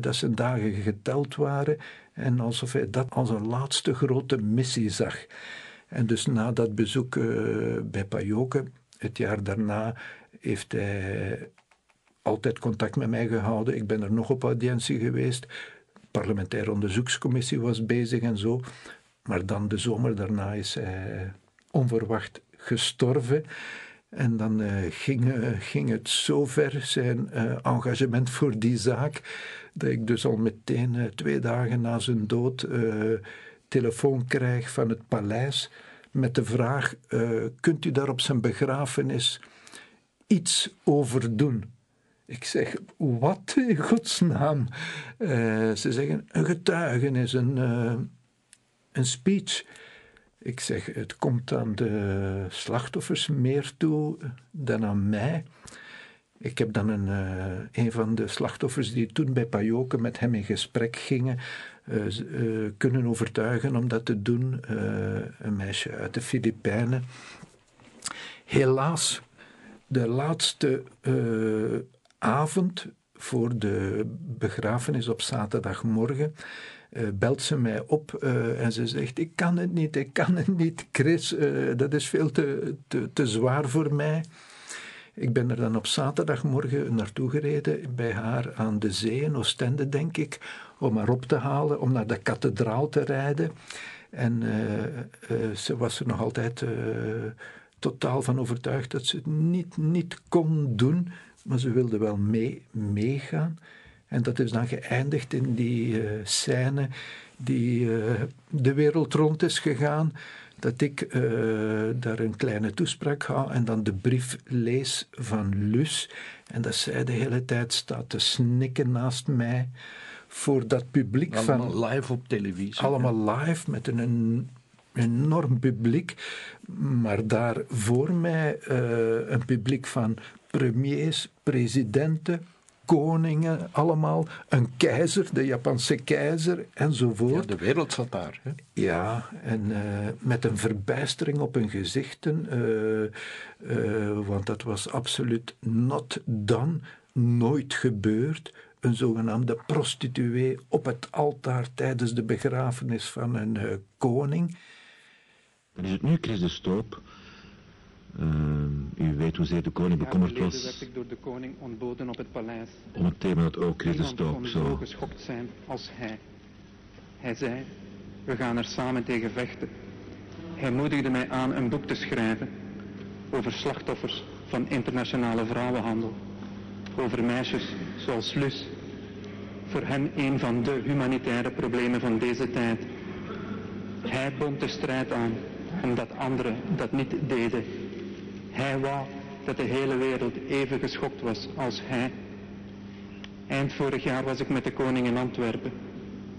dat zijn dagen geteld waren en alsof hij dat als een laatste grote missie zag. En dus na dat bezoek bij Pajoke, het jaar daarna, heeft hij altijd contact met mij gehouden. Ik ben er nog op audiëntie geweest. De parlementaire onderzoekscommissie was bezig en zo. Maar dan de zomer daarna is hij onverwacht gestorven. En dan uh, ging, uh, ging, het zo ver, zijn uh, engagement voor die zaak, dat ik dus al meteen twee dagen na zijn dood telefoon krijg van het paleis met de vraag: uh, kunt u daar op zijn begrafenis iets over doen? Ik zeg, wat in godsnaam? Uh, ze zeggen, een getuigenis, een, uh, een speech. Ik zeg, het komt aan de slachtoffers meer toe dan aan mij. Ik heb dan een, een van de slachtoffers die toen bij Pajoke met hem in gesprek gingen, uh, kunnen overtuigen om dat te doen. Uh, een meisje uit de Filipijnen. Helaas, de laatste avond voor de begrafenis op zaterdagmorgen. Belt ze mij op en ze zegt: Ik kan het niet, ik kan het niet, Chris, dat is veel te, te, te zwaar voor mij. Ik ben er dan op zaterdagmorgen naartoe gereden bij haar aan de zee in Oostende, denk ik, om haar op te halen, om naar de kathedraal te rijden. En uh, uh, ze was er nog altijd uh, totaal van overtuigd dat ze het niet, niet kon doen, maar ze wilde wel mee, meegaan. En dat is dan geëindigd in die scène die de wereld rond is gegaan dat ik daar een kleine toespraak hou en dan de brief lees van Lus. En dat zij de hele tijd staat te snikken naast mij voor dat publiek allemaal van... live op televisie. Allemaal live met een, een enorm publiek. Maar daar voor mij uh, een publiek van premiers, presidenten, koningen, allemaal. Een keizer, de Japanse keizer enzovoort. Ja, de wereld zat daar. Hè? Ja, en uh, met een verbijstering op hun gezichten, uh, want dat was absoluut not done, nooit gebeurd. Een zogenaamde prostituee op het altaar tijdens de begrafenis van een koning. Dan is het nu Chris de Stoop uh, u weet hoezeer de koning bekommerd was. werd ik door de koning ontboden op het paleis. Om het thema dat ook Christus Stoop zo... zo geschokt zijn als hij. Hij zei, we gaan er samen tegen vechten. Hij moedigde mij aan een boek te schrijven over slachtoffers van internationale vrouwenhandel. Over meisjes zoals Lus. Voor hen een van de humanitaire problemen van deze tijd. Hij Hij bond de strijd aan, omdat anderen dat niet deden. Hij wou dat de hele wereld even geschokt was als hij. Eind vorig jaar was ik met de koning in Antwerpen.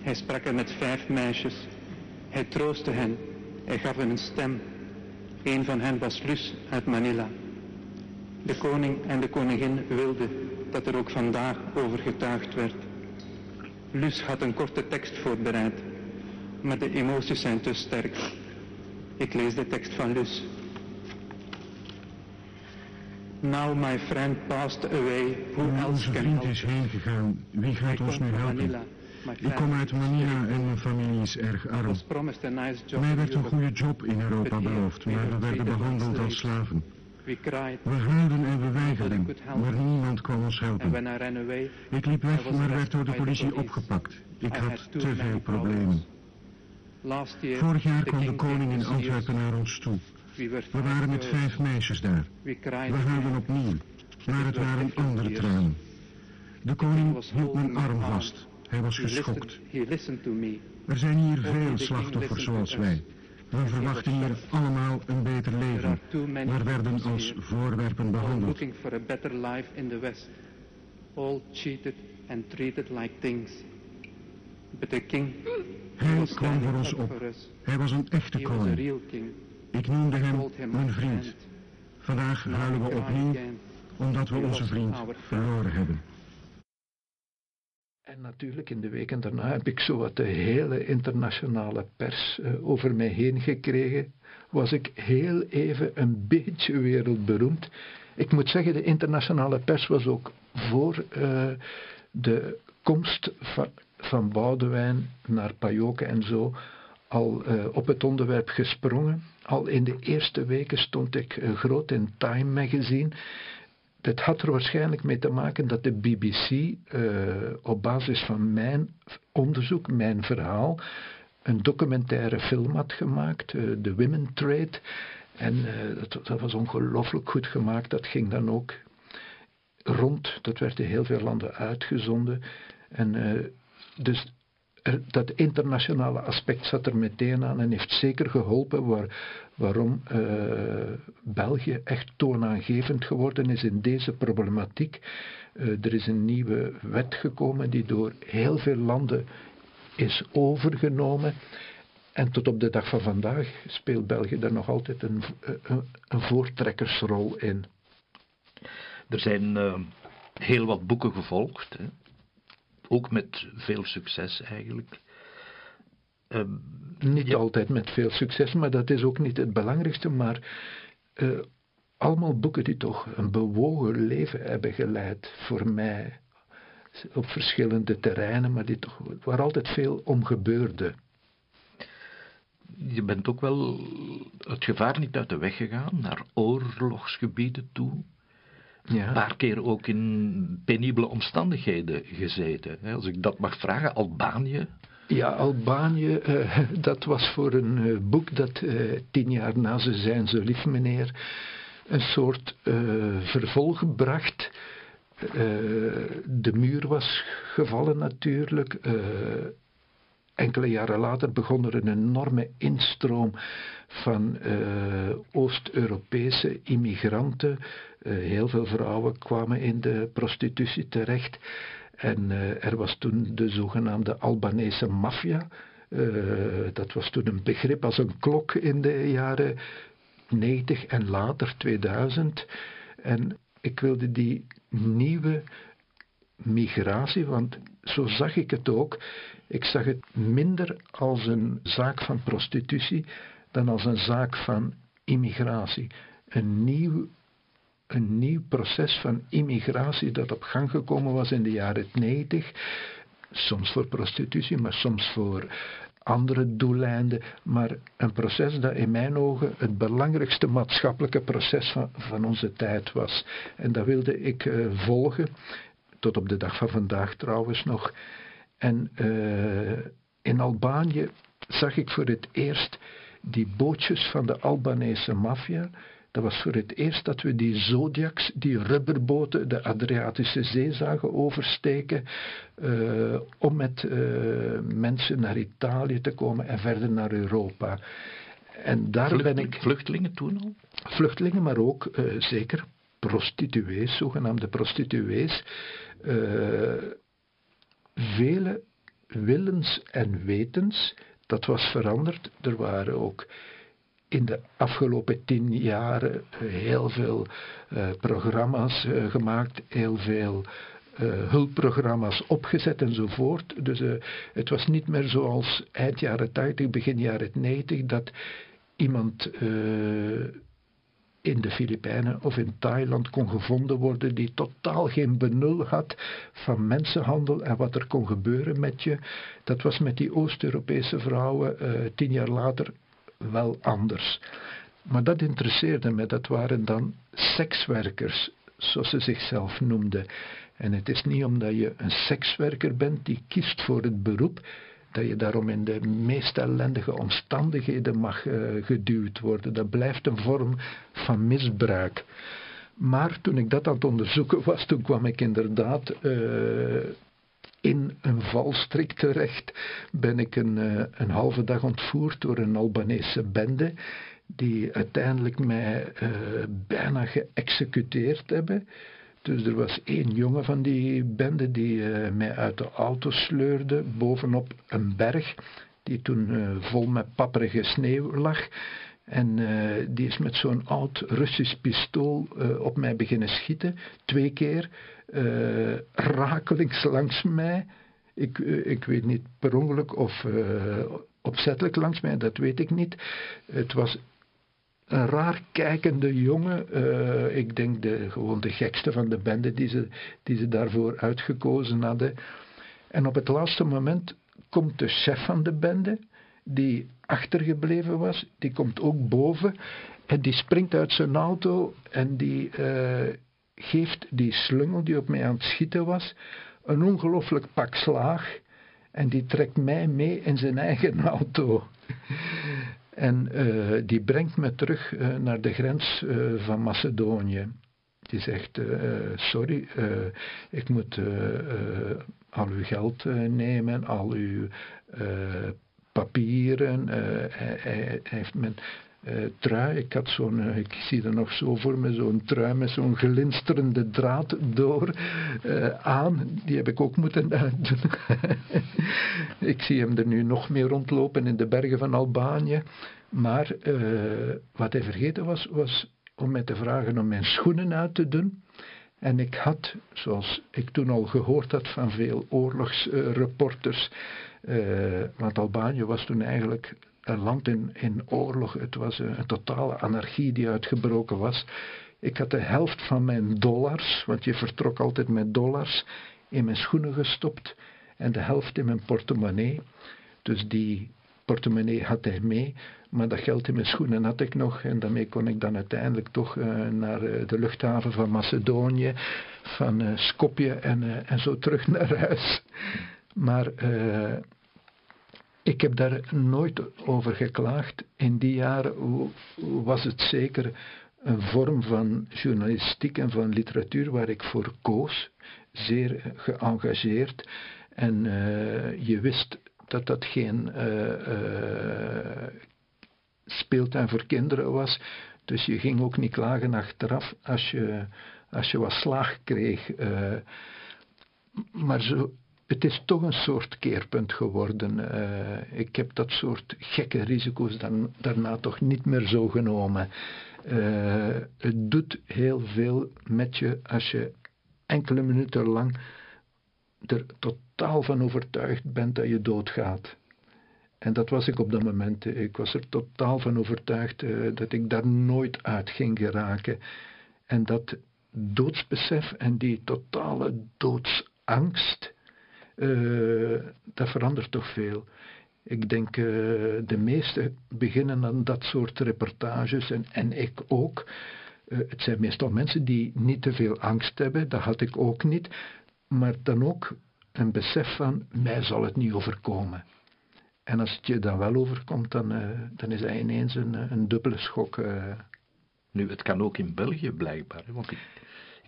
Hij sprak er met vijf meisjes. Hij troostte hen. Hij gaf hen een stem. Een van hen was Lus uit Manila. De koning en de koningin wilden dat er ook vandaag over getuigd werd. Lus had een korte tekst voorbereid, maar de emoties zijn te sterk. Ik lees de tekst van Lus. Now my friend passed away, who else Onze can help is heen gegaan. Wie gaat ons nu helpen? Ik kom uit Manila en mijn familie is erg arm. Mij werd een goede job in Europa beloofd, maar we werden behandeld als slaven. We huilden en we weigerden, maar niemand kwam ons helpen. Ik liep weg, maar werd door de politie opgepakt. Ik had te veel problemen. Vorig jaar kwam de koning in. Antwerpen naar ons toe. We, waren met vijf meisjes daar. We huilden opnieuw, maar het waren andere tranen. De koning hield mijn arm vast. Hij was geschokt. Er zijn hier veel slachtoffers zoals wij. We verwachten hier allemaal een beter leven, maar werden als voorwerpen behandeld. looking for a better life in the West, all cheated and treated like things. But the king Hij kwam voor ons op. Hij was een echte koning. Ik noemde hem mijn vriend. Vandaag huilen we opnieuw omdat we onze vriend verloren hebben. En natuurlijk in de weken daarna heb ik zo wat de hele internationale pers eh, over mij heen gekregen. Was ik heel even een beetje wereldberoemd. Ik moet zeggen, de internationale pers was ook voor eh, de komst van, van Boudewijn naar Pajoke en zo al eh, op het onderwerp gesprongen. Al in de eerste weken stond ik groot in Time magazine. Dat had er waarschijnlijk mee te maken dat de BBC eh, op basis van mijn onderzoek, mijn verhaal, een documentaire film had gemaakt, eh, The Women Trade. En eh, dat, was ongelooflijk goed gemaakt. Dat ging dan ook rond. Dat werd in heel veel landen uitgezonden. En dus dat internationale aspect zat er meteen aan en heeft zeker geholpen waar, waarom eh, België echt toonaangevend geworden is in deze problematiek. Eh, er is een nieuwe wet gekomen die door heel veel landen is overgenomen. En tot op de dag van vandaag speelt België daar nog altijd een, een, een voortrekkersrol in. Er zijn eh, heel wat boeken gevolgd, hè. ook met veel succes eigenlijk. Ehm, Niet Ja. altijd met veel succes, maar dat is ook niet het belangrijkste. Maar eh, allemaal boeken die toch een bewogen leven hebben geleid voor mij. Op verschillende terreinen, maar die toch, waar altijd veel om gebeurde. je bent ook wel het gevaar niet uit de weg gegaan, naar oorlogsgebieden toe. Een Ja. paar keer ook in penibele omstandigheden gezeten. Als ik dat mag vragen, Albanië. Ja, Albanië, eh, [laughs] dat was voor een eh, boek dat eh, tien jaar na ze zijn, zo lief meneer, een soort vervolg bracht. De muur was gevallen natuurlijk. Enkele jaren later begon er een enorme instroom van Oost-Europese immigranten. Heel veel vrouwen kwamen in de prostitutie terecht. En eh, er was toen de zogenaamde Albanese maffia. Eh, dat was toen een begrip als een klok in de jaren 90 en later 2000. En ik wilde die nieuwe migratie, want zo zag ik het ook. Ik zag het minder als een zaak van prostitutie dan als een zaak van immigratie. Een nieuw, een nieuw proces van immigratie dat op gang gekomen was in de jaren 90. Soms voor prostitutie, maar soms voor andere doeleinden. Maar een proces dat in mijn ogen het belangrijkste maatschappelijke proces van, van onze tijd was. En dat wilde ik eh, volgen, tot op de dag van vandaag trouwens nog. En eh, in Albanië zag ik voor het eerst die bootjes van de Albanese maffia Dat was voor het eerst dat we die Zodiacs, die rubberboten, de Adriatische Zee zagen oversteken. Uh, om met uh, mensen naar Italië te komen en verder naar Europa. En daar ben ik. Vluchtelingen toen al? Vluchtelingen, maar ook uh, zeker prostituees, zogenaamde prostituees. vele willens en wetens, dat was veranderd. Er waren ook in de afgelopen tien jaren heel veel uh, programma's uh, gemaakt, heel veel uh, hulpprogramma's opgezet enzovoort. Dus het was niet meer zoals eind jaren 80, begin jaren 90, dat iemand in de Filipijnen of in Thailand kon gevonden worden die totaal geen benul had van mensenhandel en wat er kon gebeuren met je. Dat was met die Oost-Europese vrouwen tien jaar later wel anders. Maar dat interesseerde me, dat waren dan sekswerkers, zoals ze zichzelf noemden. En het is niet omdat je een sekswerker bent die kiest voor het beroep, dat je daarom in de meest ellendige omstandigheden mag uh, geduwd worden. Dat blijft een vorm van misbruik. Maar toen ik dat aan het onderzoeken was, toen kwam ik inderdaad uh, in een valstrik terecht. Ben ik een, uh, een halve dag ontvoerd door een Albanese bende, die uiteindelijk mij uh, bijna geëxecuteerd hebben. Dus er was één jongen van die bende die uh, mij uit de auto sleurde bovenop een berg, die toen vol met papperige sneeuw lag. En uh, die is met zo'n oud Russisch pistool uh, op mij beginnen schieten, twee keer, uh, rakelings langs mij. Ik, ik weet niet per ongeluk of opzettelijk langs mij, dat weet ik niet. Het was een raar kijkende jongen, ik denk de, gewoon de gekste van de bende die ze, die ze daarvoor uitgekozen hadden. En op het laatste moment komt de chef van de bende, die achtergebleven was, die komt ook boven en die springt uit zijn auto en die uh, geeft die slungel die op mij aan het schieten was een ongelooflijk pak slaag en die trekt mij mee in zijn eigen [laughs] auto. en uh, die brengt me terug uh, naar de grens van Macedonië. Die zegt, sorry, ik moet al uw geld nemen, al uw. Uh, hij, hij, heeft mijn uh, trui, ik had zo'n, uh, ik zie er nog zo voor me, zo'n trui met zo'n glinsterende draad door aan. Die heb ik ook moeten uitdoen. [laughs] ik zie hem er nu nog meer rondlopen in de bergen van Albanië. Maar wat hij vergeten was, was om mij te vragen om mijn schoenen uit te doen. En ik had, zoals ik toen al gehoord had van veel oorlogsreporters, uh, want Albanië was toen eigenlijk een land in, in oorlog. Het was een, totale anarchie die uitgebroken was. Ik had de helft van mijn dollars, want je vertrok altijd met dollars, in mijn schoenen gestopt en de helft in mijn portemonnee. Dus die portemonnee had hij mee, maar dat geld in mijn schoenen had ik nog. En daarmee kon ik dan uiteindelijk toch uh, naar uh, de luchthaven van Macedonië, van Skopje en, en zo terug [laughs] naar huis. Maar ik heb daar nooit over geklaagd. In die jaren was het zeker een vorm van journalistiek en van literatuur waar ik voor koos. Zeer geëngageerd. En je wist dat dat geen uh, speeltuin voor kinderen was. Dus je ging ook niet klagen achteraf als je, als je wat slaag kreeg. Maar zo, het is toch een soort keerpunt geworden. Uh, ik heb dat soort gekke risico's dan, daarna toch niet meer zo genomen. Uh, het doet heel veel met je als je enkele minuten lang er totaal van overtuigd bent dat je doodgaat. En dat was ik op dat moment. Ik was er totaal van overtuigd uh, dat ik daar nooit uit ging geraken. En dat doodsbesef en die totale doodsangst, uh, dat verandert toch veel. Ik denk, uh, de meesten beginnen aan dat soort reportages en, en ik ook. het zijn meestal mensen die niet te veel angst hebben, dat had ik ook niet maar dan ook een besef van, mij zal het niet overkomen. En als het je dan wel overkomt, dan, dan is dat ineens een, een dubbele schok. Nu, het kan ook in België blijkbaar, want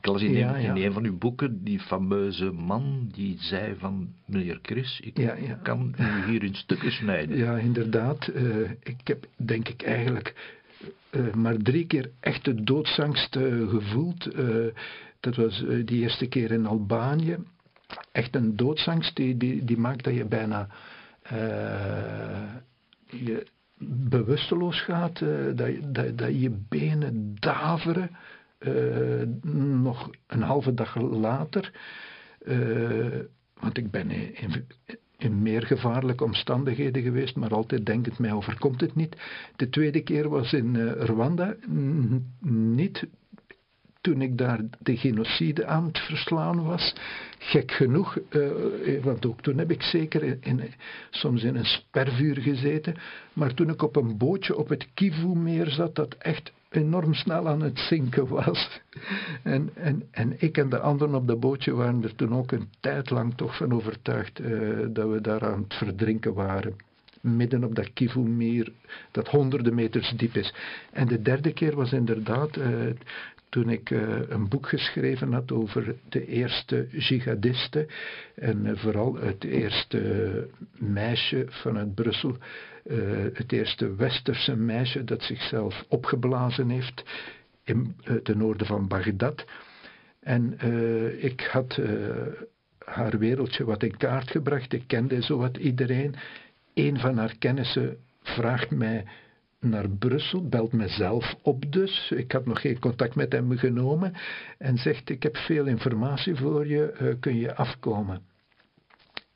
ik las in, een, in een van uw boeken die fameuze man die zei van, meneer Chris, ik kan u hier in stukken snijden. Ja, inderdaad. Uh, ik heb, denk ik eigenlijk, uh, maar drie keer echt de doodsangst uh, gevoeld. dat was die eerste keer in Albanië. Echt een doodsangst die, die, die maakt dat je bijna je bewusteloos gaat, dat, dat, dat je benen daveren. Eh, nog een halve dag later, eh, want ik ben in, in meer gevaarlijke omstandigheden geweest, maar altijd denk het mij overkomt het niet. De tweede keer was in uh, Rwanda, niet toen ik daar de genocide aan het verslaan was. Gek genoeg, want ook toen heb ik zeker in, soms in een spervuur gezeten. Maar toen ik op een bootje op het Kivu-meer zat, dat echt enorm snel aan het zinken was. En, en, en ik en de anderen op dat bootje waren er toen ook een tijd lang toch van overtuigd uh, dat we daar aan het verdrinken waren. Midden op dat Kivu-meer, dat honderden meters diep is. En de derde keer was inderdaad uh, toen ik uh, een boek geschreven had over de eerste jihadisten. En vooral het eerste meisje vanuit Brussel het eerste westerse meisje dat zichzelf opgeblazen heeft in het uh, noorden van Bagdad. En uh, ik had haar wereldje wat in kaart gebracht. Ik kende zowat iedereen. Een van haar kennissen vraagt mij naar Brussel, belt mezelf op dus. Ik had nog geen contact met hem genomen. En zegt: Ik heb veel informatie voor je, kun je afkomen?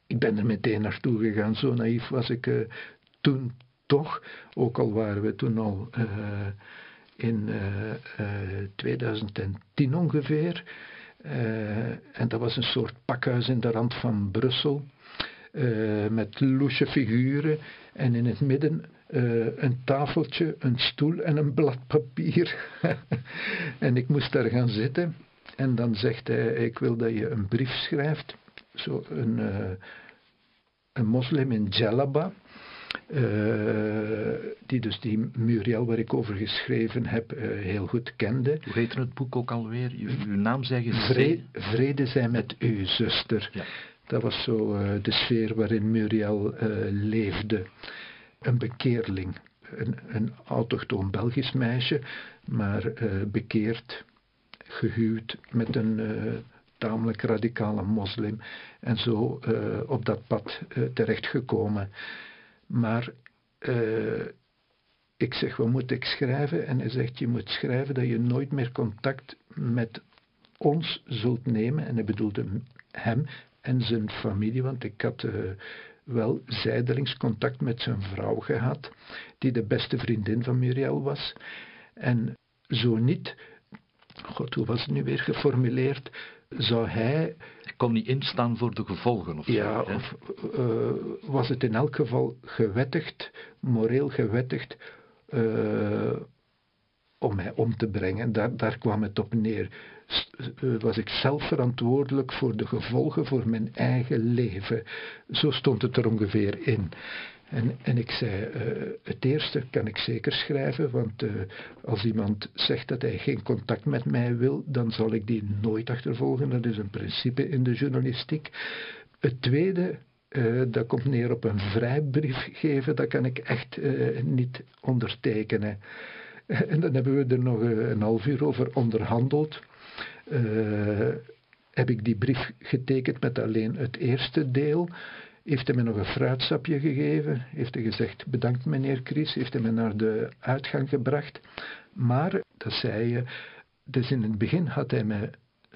Ik ben er meteen naartoe gegaan, zo naïef was ik toen toch, ook al waren we toen al uh, in uh, uh, 2010 ongeveer, en dat was een soort pakhuis in de rand van Brussel, met loesje figuren en in het midden een tafeltje, een stoel en een blad papier. [laughs] en ik moest daar gaan zitten en dan zegt hij, ik wil dat je een brief schrijft, zo een, een moslim in Jalaba, uh, die dus die Muriel waar ik over geschreven heb uh, heel goed kende. Hoe heet het boek ook alweer? Uw, uw naam zeggen Vrede, Vrede zijn met u, zuster. Ja. Dat was zo uh, de sfeer waarin Muriel leefde. Een bekeerling. Een, een autochtoon Belgisch meisje, maar bekeerd, gehuwd met een tamelijk radicale moslim en zo op dat pad terechtgekomen. Maar uh, ik zeg, wat moet ik schrijven? En hij zegt, je moet schrijven dat je nooit meer contact met ons zult nemen. En hij bedoelde hem en zijn familie, want ik had uh, wel zijdelings contact met zijn vrouw gehad, die de beste vriendin van Muriel was. En zo niet, god, hoe was het nu weer geformuleerd? Zou hij... kon niet instaan voor de gevolgen of Ja, of uh, was het in elk geval gewettigd, moreel gewettigd, uh, om mij om te brengen. Daar, daar kwam het op neer. Uh, was ik zelf verantwoordelijk voor de gevolgen voor mijn eigen leven. Zo stond het er ongeveer in. En, en ik zei, uh, het eerste kan ik zeker schrijven, want uh, als iemand zegt dat hij geen contact met mij wil, dan zal ik die nooit achtervolgen. Dat is een principe in de journalistiek. Het tweede, uh, dat komt neer op een vrijbrief geven, dat kan ik echt niet ondertekenen. [laughs] En dan hebben we er nog een half uur over onderhandeld. heb ik die brief getekend met alleen het eerste deel heeft hij me nog een fruitsapje gegeven, heeft hij gezegd bedankt meneer Chris, heeft hij me naar de uitgang gebracht. Maar, dat zei je, dus in het begin had hij me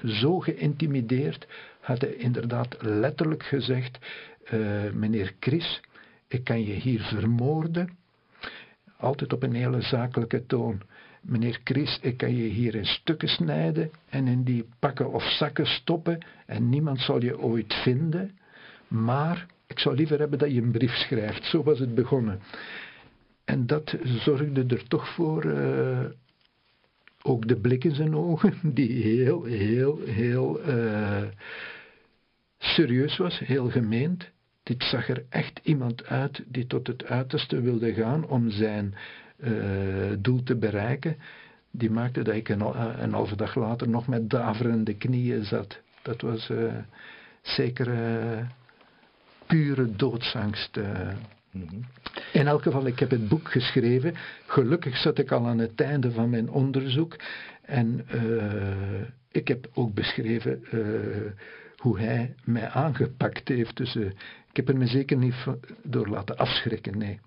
zo geïntimideerd, had hij inderdaad letterlijk gezegd, uh, meneer Chris, ik kan je hier vermoorden, altijd op een hele zakelijke toon. Meneer Chris, ik kan je hier in stukken snijden en in die pakken of zakken stoppen en niemand zal je ooit vinden. Maar ik zou liever hebben dat je een brief schrijft. Zo was het begonnen. En dat zorgde er toch voor, uh, ook de blik in zijn ogen, [laughs] die heel, heel, heel uh, serieus was, heel gemeend. Dit zag er echt iemand uit die tot het uiterste wilde gaan om zijn uh, doel te bereiken. die maakte dat ik een, eh, een halve dag later nog met daverende knieën zat. Dat was zeker pure doodsangst. Mhm. In elk geval, ik heb het boek geschreven. Gelukkig zat ik al aan het einde van mijn onderzoek. En ik heb ook beschreven hoe hij mij aangepakt heeft. Dus ik heb er me zeker niet door laten afschrikken, nee.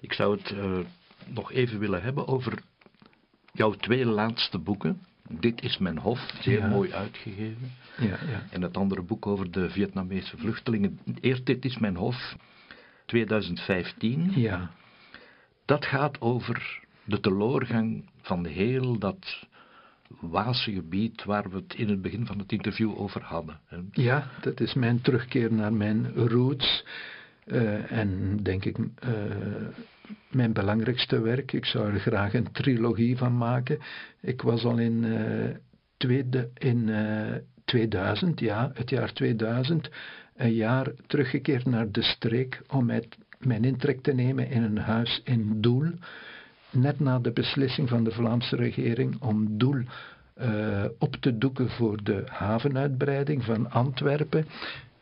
Ik zou het nog even willen hebben over jouw twee laatste boeken. Dit is mijn hof, zeer mooi uitgegeven. Ja, ja. En het andere boek over de Vietnamese vluchtelingen. Eerst Dit is mijn hof, 2015. Ja. Dat gaat over de teloorgang van heel dat Waalse gebied waar we het in het begin van het interview over hadden. Ja, dat is mijn terugkeer naar mijn roots. Uh, en denk ik uh, mijn belangrijkste werk. Ik zou er graag een trilogie van maken. Ik was al in, uh, tweede, in 2000, ja, het jaar 2000, een jaar teruggekeerd naar de streek om met mijn intrek te nemen in een huis in Doel. Net na de beslissing van de Vlaamse regering om Doel op te doeken voor de havenuitbreiding van Antwerpen.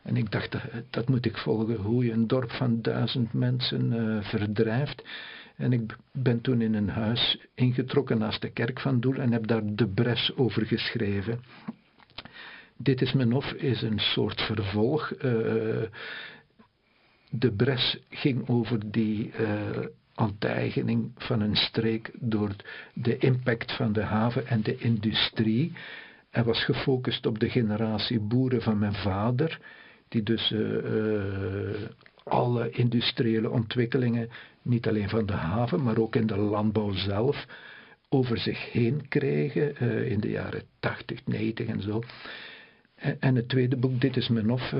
En ik dacht, dat, dat, moet ik volgen, hoe je een dorp van duizend mensen uh, verdrijft. En ik ben toen in een huis ingetrokken naast de kerk van Doel en heb daar de bres over geschreven. Dit is mijn hof is een soort vervolg. Uh, de bres ging over die uh, van een streek door de impact van de haven en de industrie. Hij was gefocust op de generatie boeren van mijn vader die dus uh, alle industriële ontwikkelingen, niet alleen van de haven, maar ook in de landbouw zelf, over zich heen kregen in de jaren 80, 90 en zo. En, het tweede boek, Dit is mijn hof,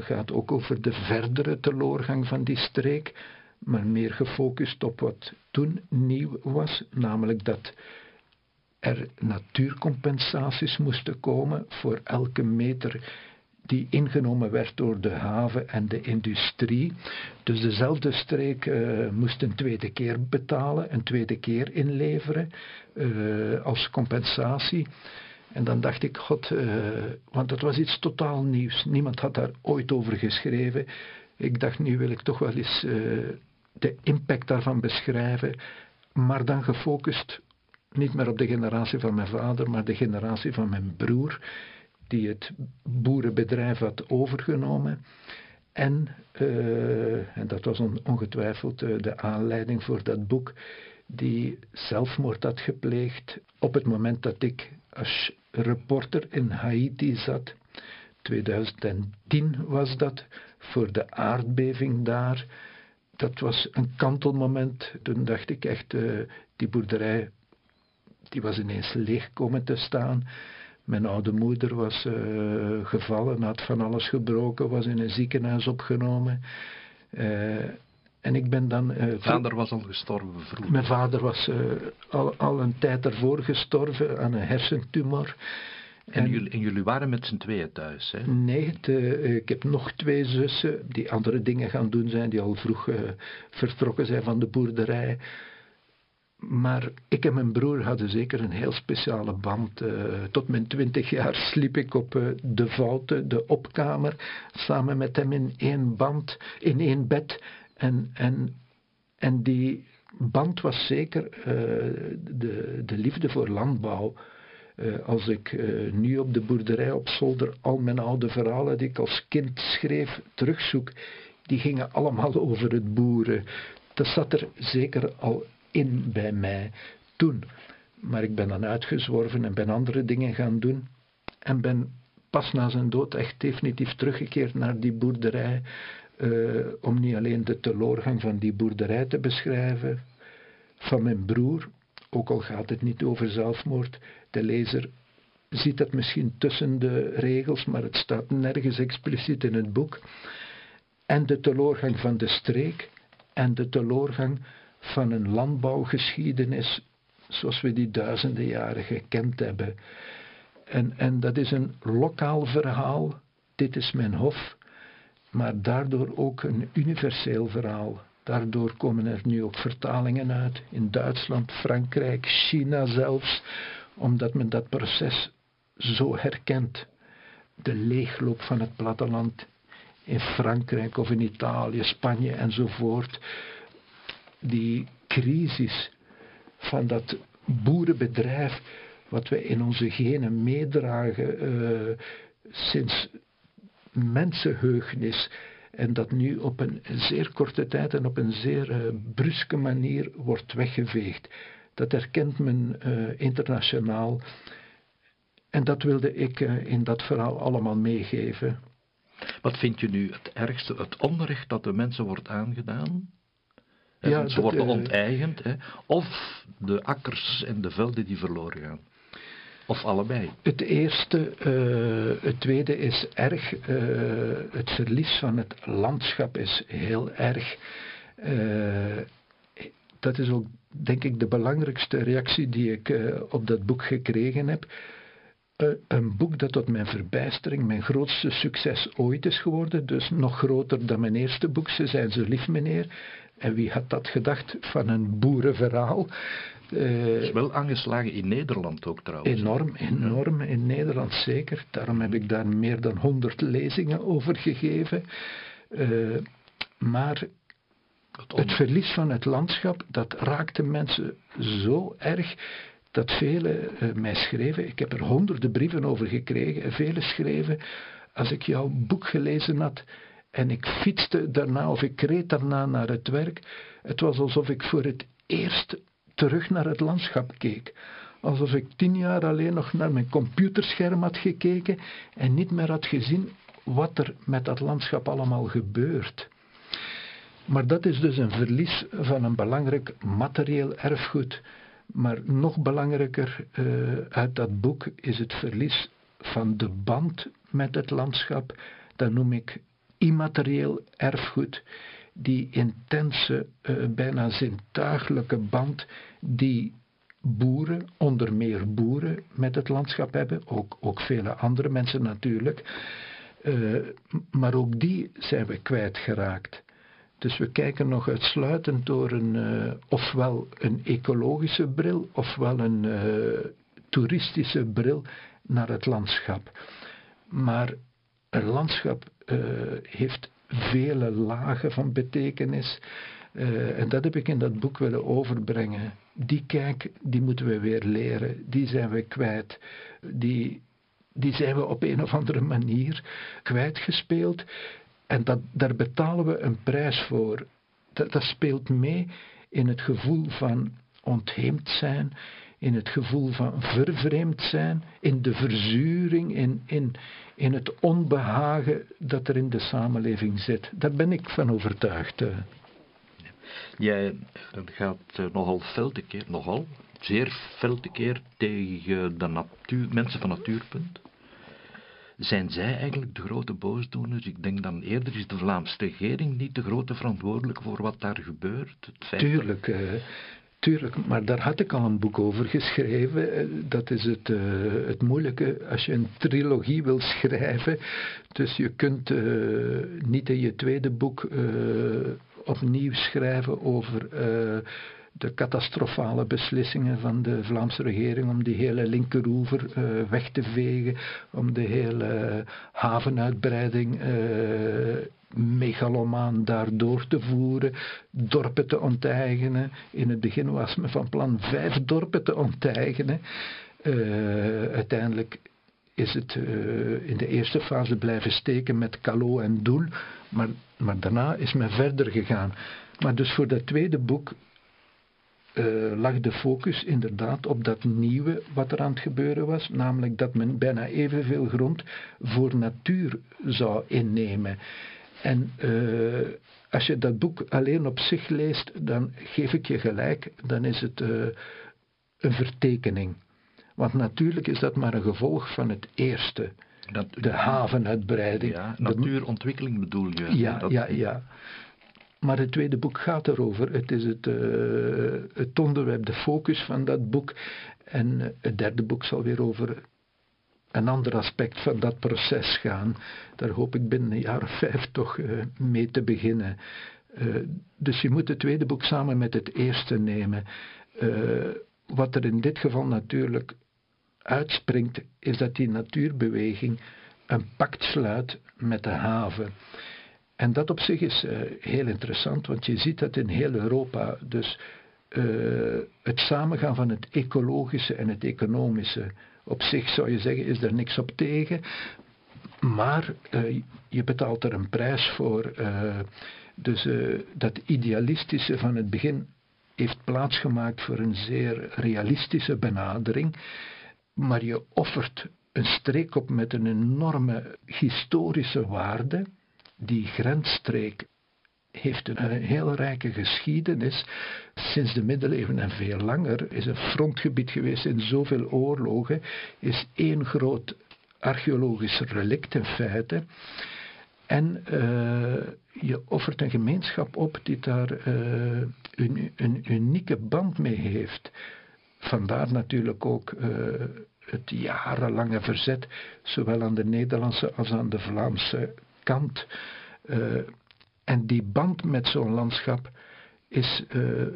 gaat ook over de verdere teloorgang van die streek, maar meer gefocust op wat toen nieuw was, namelijk dat er natuurcompensaties moesten komen voor elke meter die ingenomen werd door de haven en de industrie. Dus dezelfde streek uh, moest een tweede keer betalen, een tweede keer inleveren als compensatie. En dan dacht ik, god, uh, want dat was iets totaal nieuws. Niemand had daar ooit over geschreven. Ik dacht, nu wil ik toch wel eens de impact daarvan beschrijven, maar dan gefocust niet meer op de generatie van mijn vader, maar de generatie van mijn broer die het boerenbedrijf had overgenomen. En, uh, en dat was ongetwijfeld de aanleiding voor dat boek, die zelfmoord had gepleegd op het moment dat ik als reporter in Haiti zat. 2010 was dat, voor de aardbeving daar. Dat was een kantelmoment. Toen dacht ik echt, uh, die boerderij die was ineens leeg komen te staan. Mijn oude moeder was uh, gevallen, had van alles gebroken, was in een ziekenhuis opgenomen. Uh, en ik ben dan... Uh, vader was al gestorven vroeg. Mijn vader was al, al een tijd ervoor gestorven aan een hersentumor. En, en, jullie, en jullie, waren met z'n tweeën thuis, hè? Nee, het, ik heb nog twee zussen die andere dingen gaan doen zijn, die al vroeg vertrokken zijn van de boerderij. Maar ik en mijn broer hadden zeker een heel speciale band. Uh, tot mijn twintig jaar sliep ik op uh, de Vouten, de opkamer, samen met hem in één band, in één bed. En, en, en die band was zeker uh, de, de liefde voor landbouw. als ik nu op de boerderij op zolder al mijn oude verhalen die ik als kind schreef terugzoek, die gingen allemaal [laughs] over het boeren. Dat zat er zeker al in bij mij toen. Maar ik ben dan uitgezworven en ben andere dingen gaan doen. En ben pas na zijn dood echt definitief teruggekeerd naar die boerderij. Uh, om niet alleen de teloorgang van die boerderij te beschrijven, van mijn broer, ook al gaat het niet over zelfmoord. De lezer ziet dat misschien tussen de regels, maar het staat nergens expliciet in het boek. En de teloorgang van de streek en de teloorgang van een landbouwgeschiedenis zoals we die duizenden jaren gekend hebben. En, en dat is een lokaal verhaal, dit is mijn hof, maar daardoor ook een universeel verhaal. Daardoor komen er nu ook vertalingen uit in Duitsland, Frankrijk, China zelfs, omdat men dat proces zo herkent. De leegloop van het platteland in Frankrijk of in Italië, Spanje enzovoort. Die crisis van dat boerenbedrijf, wat we in onze genen meedragen uh, sinds mensenheugnis. En dat nu op een zeer korte tijd en op een zeer uh, bruske manier wordt weggeveegd. Dat erkent men uh, internationaal. En dat wilde ik in dat verhaal allemaal meegeven. Wat vind je nu het ergste, het onrecht dat de mensen wordt aangedaan? Ja, ze worden onteigend, hè? of de akkers en de velden die verloren gaan. Of allebei? Het eerste, uh, het tweede is erg. Uh, het verlies van het landschap is heel erg. Uh, dat is ook, denk ik, de belangrijkste reactie die ik op dat boek gekregen heb. een boek dat tot mijn verbijstering mijn grootste succes ooit is geworden. Dus nog groter dan mijn eerste boek. Ze zijn zo lief, meneer. En wie had dat gedacht van een boerenverhaal? Uh, is wel aangeslagen in Nederland ook trouwens. Enorm, enorm. In Nederland zeker. Daarom heb ik daar meer dan honderd lezingen over gegeven. Uh, maar het verlies van het landschap, dat raakte mensen zo erg dat velen uh, mij schreven. Ik heb er honderden brieven over gekregen. En velen schreven, als ik jouw boek gelezen had en ik fietste daarna of ik reed daarna naar het werk, het was alsof ik voor het eerst terug naar het landschap keek. Alsof ik tien jaar alleen nog naar mijn computerscherm had gekeken en niet meer had gezien wat er met dat landschap allemaal gebeurt. Maar dat is dus een verlies van een belangrijk materieel erfgoed. Maar nog belangrijker uh, uit dat boek is het verlies van de band met het landschap. Dat noem ik immaterieel erfgoed die intense, uh, bijna zintuigelijke band die boeren, onder meer boeren, met het landschap hebben, ook, ook vele andere mensen natuurlijk, uh, maar ook die zijn we kwijtgeraakt. Dus we kijken nog uitsluitend door een, uh, ofwel een ecologische bril, ofwel een toeristische bril naar het landschap. Maar een landschap heeft vele lagen van betekenis. Uh, en dat heb ik in dat boek willen overbrengen. Die kijk, die moeten we weer leren. Die zijn we kwijt. Die, die zijn we op een of andere manier kwijtgespeeld. En dat, daar betalen we een prijs voor. Dat, dat speelt mee in het gevoel van ontheemd zijn, in het gevoel van vervreemd zijn, in de verzuring, in, in, in het onbehagen dat er in de samenleving zit. Daar ben ik van overtuigd. Eh. Jij gaat eh, nogal fel keer, nogal, zeer fel keer tegen de natuur, mensen van Natuurpunt. Zijn zij eigenlijk de grote boosdoeners? Ik denk dan eerder is de Vlaamse regering niet de grote verantwoordelijke voor wat daar gebeurt. Het feit Tuurlijk, uh, Tuurlijk, maar daar had ik al een boek over geschreven. Eh, dat is het, uh, het moeilijke als je een trilogie wil schrijven. Dus je kunt uh, niet in je tweede boek opnieuw schrijven over de catastrofale beslissingen van de Vlaamse regering om die hele linkeroever weg te vegen, om de hele havenuitbreiding megalomaan daar door te voeren, dorpen te onteigenen. In het begin was men van plan vijf dorpen te onteigenen. Uh, uiteindelijk is het uh, in de eerste fase blijven steken met Calo en Doel, maar, maar daarna is men verder gegaan. Maar dus voor dat tweede boek uh, lag de focus inderdaad op dat nieuwe wat er aan het gebeuren was, namelijk dat men bijna evenveel grond voor natuur zou innemen. En uh, als je dat boek alleen op zich leest, dan geef ik je gelijk, dan is het uh, een vertekening. Want natuurlijk is dat maar een gevolg van het eerste. Dat, de havenuitbreiding. Ja, natuurontwikkeling bedoel je? Ja, dat... ja, ja. Maar het tweede boek gaat erover. Het is het, uh, het onderwerp, de focus van dat boek. En het derde boek zal weer over een ander aspect van dat proces gaan. Daar hoop ik binnen een jaar of vijf toch uh, mee te beginnen. dus je moet het tweede boek samen met het eerste nemen. wat er in dit geval natuurlijk uitspringt, is dat die natuurbeweging een pact sluit met de haven. En dat op zich is heel interessant, want je ziet dat in heel Europa. Dus het samengaan van het ecologische en het economische. Op zich zou je zeggen, is er niks op tegen. Maar uh, je betaalt er een prijs voor. dus dat idealistische van het begin heeft plaatsgemaakt voor een zeer realistische benadering. Maar je offert een streek op met een enorme historische waarde. Die grensstreek heeft een heel rijke geschiedenis. Sinds de middeleeuwen en veel langer is een frontgebied geweest in zoveel oorlogen, is één groot archeologisch relict in feite. En uh, je offert een gemeenschap op die daar uh, een, unieke band mee heeft. Vandaar natuurlijk ook het jarenlange verzet, zowel aan de Nederlandse als aan de Vlaamse kant. En die band met zo'n landschap is uh,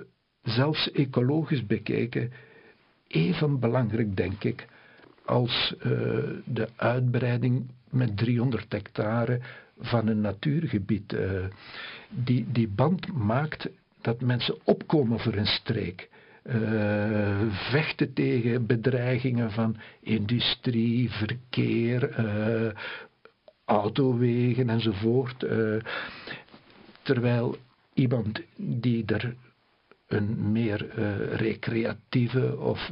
zelfs ecologisch bekeken even belangrijk, denk ik, als uh, de uitbreiding met 300 hectare van een natuurgebied. die, die band maakt dat mensen opkomen voor een streek. Vechten tegen bedreigingen van industrie, verkeer, autowegen enzovoort. Uh, terwijl iemand die er een meer recreatieve of,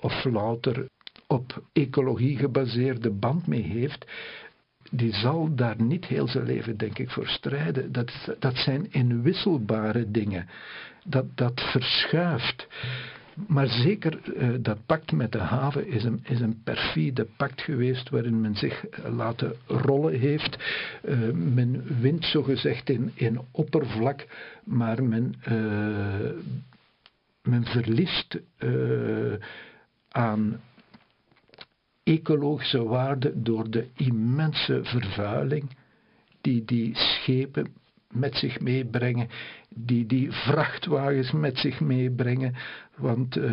of louter op ecologie gebaseerde band mee heeft, die zal daar niet heel zijn leven, denk ik, voor strijden. Dat, dat zijn inwisselbare dingen. Dat, dat verschuift. Maar zeker uh, dat pact met de haven is een, is een perfide pact geweest waarin men zich uh, laten rollen heeft. Uh, men wint zogezegd in, in oppervlak, maar men, men verliest aan ecologische waarde door de immense vervuiling die die schepen met zich meebrengen, die die vrachtwagens met zich meebrengen, want uh,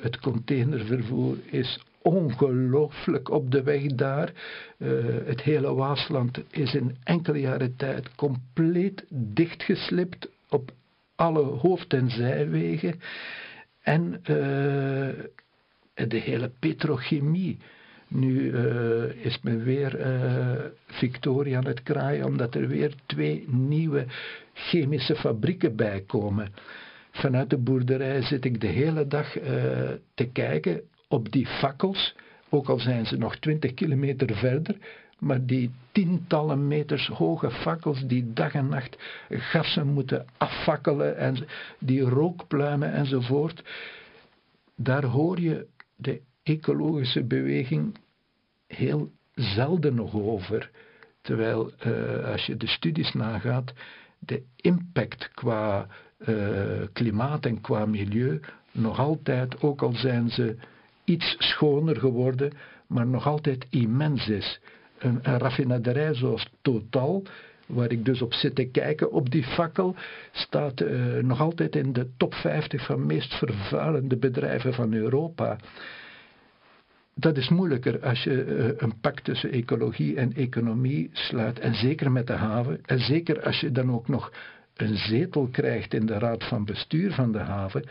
het containervervoer is ongelooflijk op de weg daar. Uh, het hele Waasland is in enkele jaren tijd compleet dichtgeslipt op alle hoofd- en zijwegen. En uh, de hele petrochemie. Nu uh, is men weer uh, Victoria aan het kraaien, omdat er weer twee nieuwe chemische fabrieken bij komen. Vanuit de boerderij zit ik de hele dag uh, te kijken op die fakkels, ook al zijn ze nog 20 kilometer verder, maar die tientallen meters hoge fakkels die dag en nacht gassen moeten affakkelen en die rookpluimen enzovoort, daar hoor je de ecologische beweging heel zelden nog over. Terwijl uh, als je de studies nagaat, de impact qua uh, klimaat en qua milieu nog altijd, ook al zijn ze iets schoner geworden, maar nog altijd immens is. Een, raffinaderij zoals Total, waar ik dus op zit te kijken op die fakkel, staat uh, nog altijd in de top 50 van meest vervuilende bedrijven van Europa. Dat is moeilijker als je uh, een pact tussen ecologie en economie sluit, en zeker met de haven, en zeker als je dan ook nog een zetel krijgt in de raad van bestuur van de haven,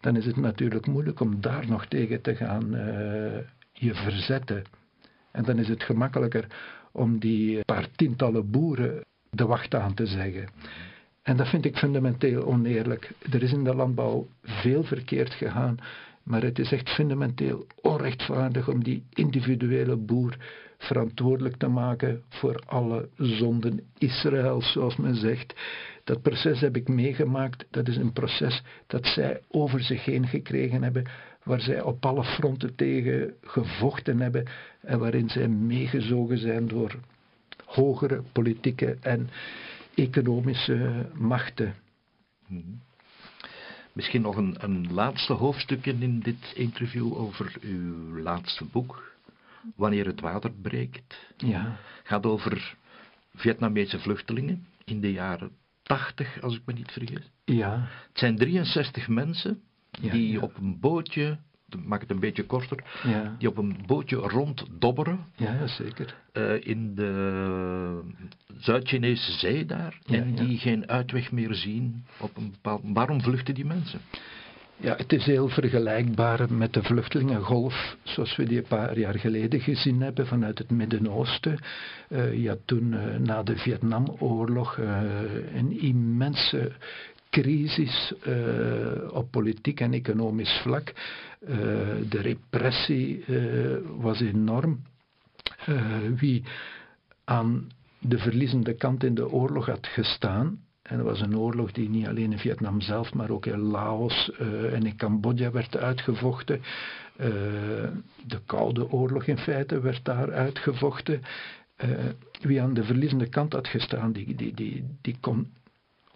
dan is het natuurlijk moeilijk om daar nog tegen te gaan uh, je verzetten. En dan is het gemakkelijker om die paar tientallen boeren de wacht aan te zeggen. En dat vind ik fundamenteel oneerlijk. Er is in de landbouw veel verkeerd gegaan, maar het is echt fundamenteel onrechtvaardig om die individuele boer verantwoordelijk te maken voor alle zonden Israëls, zoals men zegt. Dat proces heb ik meegemaakt. Dat is een proces dat zij over zich heen gekregen hebben, waar zij op alle fronten tegen gevochten hebben en waarin zij meegezogen zijn door hogere politieke en economische machten. Mhm. Misschien nog een, een laatste hoofdstukje in dit interview over uw laatste boek, Wanneer het water breekt. Ja. Gaat over Vietnamese vluchtelingen in de jaren 80, als ik me niet vergis. Ja. Het zijn 63 mensen die op een bootje, maak het een beetje korter, ja. die op een bootje ronddobberen. Ja, zeker. Uh, in de Zuid-Chinese zee daar. en die geen uitweg meer zien op een bepaald... Waarom vluchten die mensen? Ja, het is heel vergelijkbaar met de vluchtelingengolf zoals we die een paar jaar geleden gezien hebben vanuit het Midden-Oosten. Uh, je had toen uh, na de Vietnamoorlog een immense crisis op politiek en economisch vlak. De repressie was enorm. wie aan de verliezende kant in de oorlog had gestaan, en dat was een oorlog die niet alleen in Vietnam zelf, maar ook in Laos en in Cambodja werd uitgevochten. De Koude Oorlog in feite werd daar uitgevochten. Wie aan de verliezende kant had gestaan, die, die, die, die kon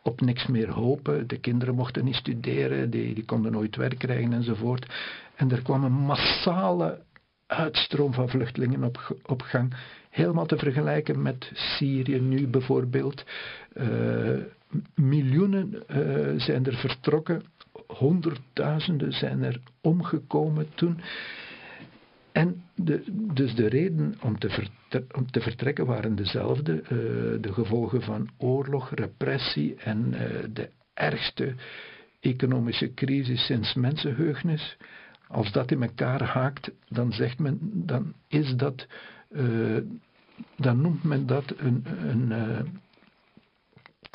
op niks meer hopen. De kinderen mochten niet studeren, die, die konden nooit werk krijgen enzovoort. En er kwam een massale uitstroom van vluchtelingen op, op gang. Helemaal te vergelijken met Syrië nu bijvoorbeeld. Uh, miljoenen uh, zijn er vertrokken, honderdduizenden zijn er omgekomen toen. En de, dus de reden om te, om te, vertrekken waren dezelfde. Uh, de gevolgen van oorlog, repressie en uh, de ergste economische crisis sinds mensenheugnis. Als dat in elkaar haakt, dan zegt men, dan is dat, dan noemt men dat een, een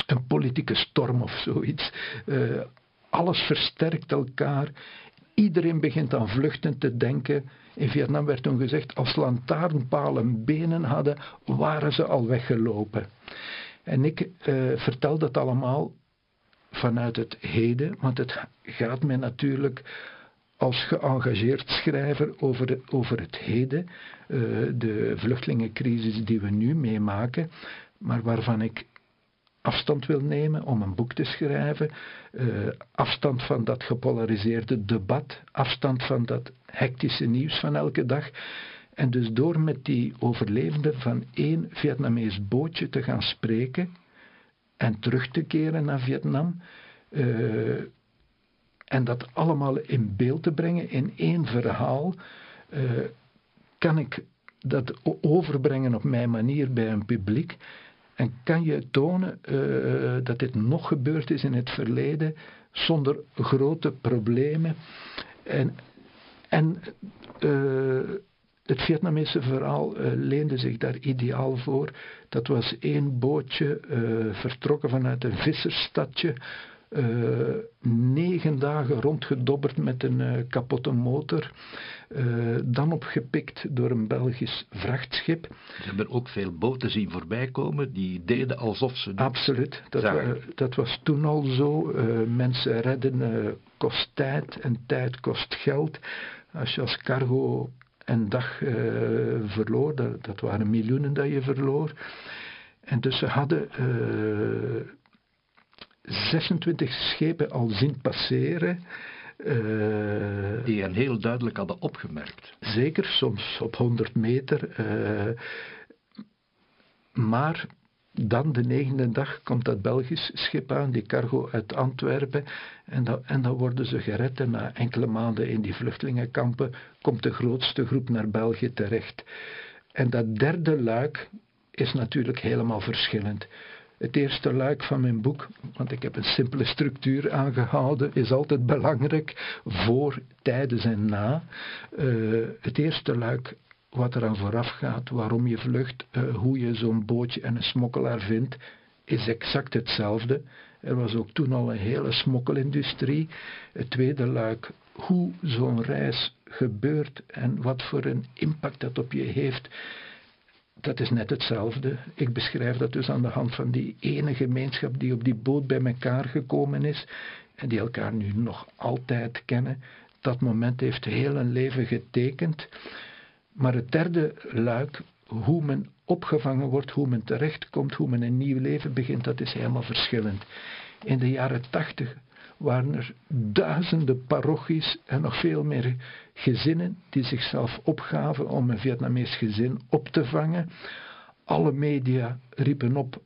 een politieke storm of zoiets. Alles versterkt elkaar. Iedereen begint aan vluchten te denken. In Vietnam werd toen gezegd, als lantaarnpalen benen hadden, waren ze al weggelopen. En ik uh, vertel dat allemaal vanuit het heden, want het gaat mij natuurlijk als geëngageerd schrijver over, over het heden, uh, de vluchtelingencrisis die we nu meemaken, maar waarvan ik afstand wil nemen om een boek te schrijven, uh, afstand van dat gepolariseerde debat, afstand van dat hectische nieuws van elke dag. En dus door met die overlevenden van één Vietnamees bootje te gaan spreken en terug te keren naar Vietnam, uh, en dat allemaal in beeld te brengen in één verhaal, uh, kan ik dat overbrengen op mijn manier bij een publiek en kan je tonen uh, dat dit nog gebeurd is in het verleden zonder grote problemen. En, en uh, het Vietnamese verhaal uh, leende zich daar ideaal voor. Dat was één bootje vertrokken vanuit een vissersstadje uh, negen dagen rondgedobberd met een uh, kapotte motor. Uh, dan opgepikt door een Belgisch vrachtschip. Ze hebben ook veel boten zien voorbij komen die deden alsof ze. Absoluut, dat, dat was toen al zo. mensen redden kost tijd en tijd kost geld. Als je als cargo een dag verloor, dat, dat, waren miljoenen dat je verloor. En dus ze hadden 26 schepen al zien passeren. Uh, die hen heel duidelijk hadden opgemerkt. Zeker, soms op 100 meter. Uh, maar dan de negende dag komt dat Belgisch schip aan, die cargo uit Antwerpen. En, dat, en dan worden ze gered. En na enkele maanden in die vluchtelingenkampen komt de grootste groep naar België terecht. En dat derde luik is natuurlijk helemaal verschillend. Het eerste luik van mijn boek, want ik heb een simpele structuur aangehouden, is altijd belangrijk voor, tijdens en na. Uh, het eerste luik wat eraan vooraf gaat, waarom je vlucht, uh, hoe je zo'n bootje en een smokkelaar vindt, is exact hetzelfde. Er was ook toen al een hele smokkelindustrie. Het tweede luik, hoe zo'n reis gebeurt en wat voor een impact dat op je heeft dat is net hetzelfde. Ik beschrijf dat dus aan de hand van die ene gemeenschap die op die boot bij elkaar gekomen is en die elkaar nu nog altijd kennen. Dat moment heeft heel een leven getekend. Maar het derde luik, hoe men opgevangen wordt, hoe men terechtkomt, hoe men een nieuw leven begint, dat is helemaal verschillend. In de jaren tachtig waren er duizenden parochies en nog veel meer gezinnen die zichzelf opgaven om een Vietnamees gezin op te vangen. Alle media riepen op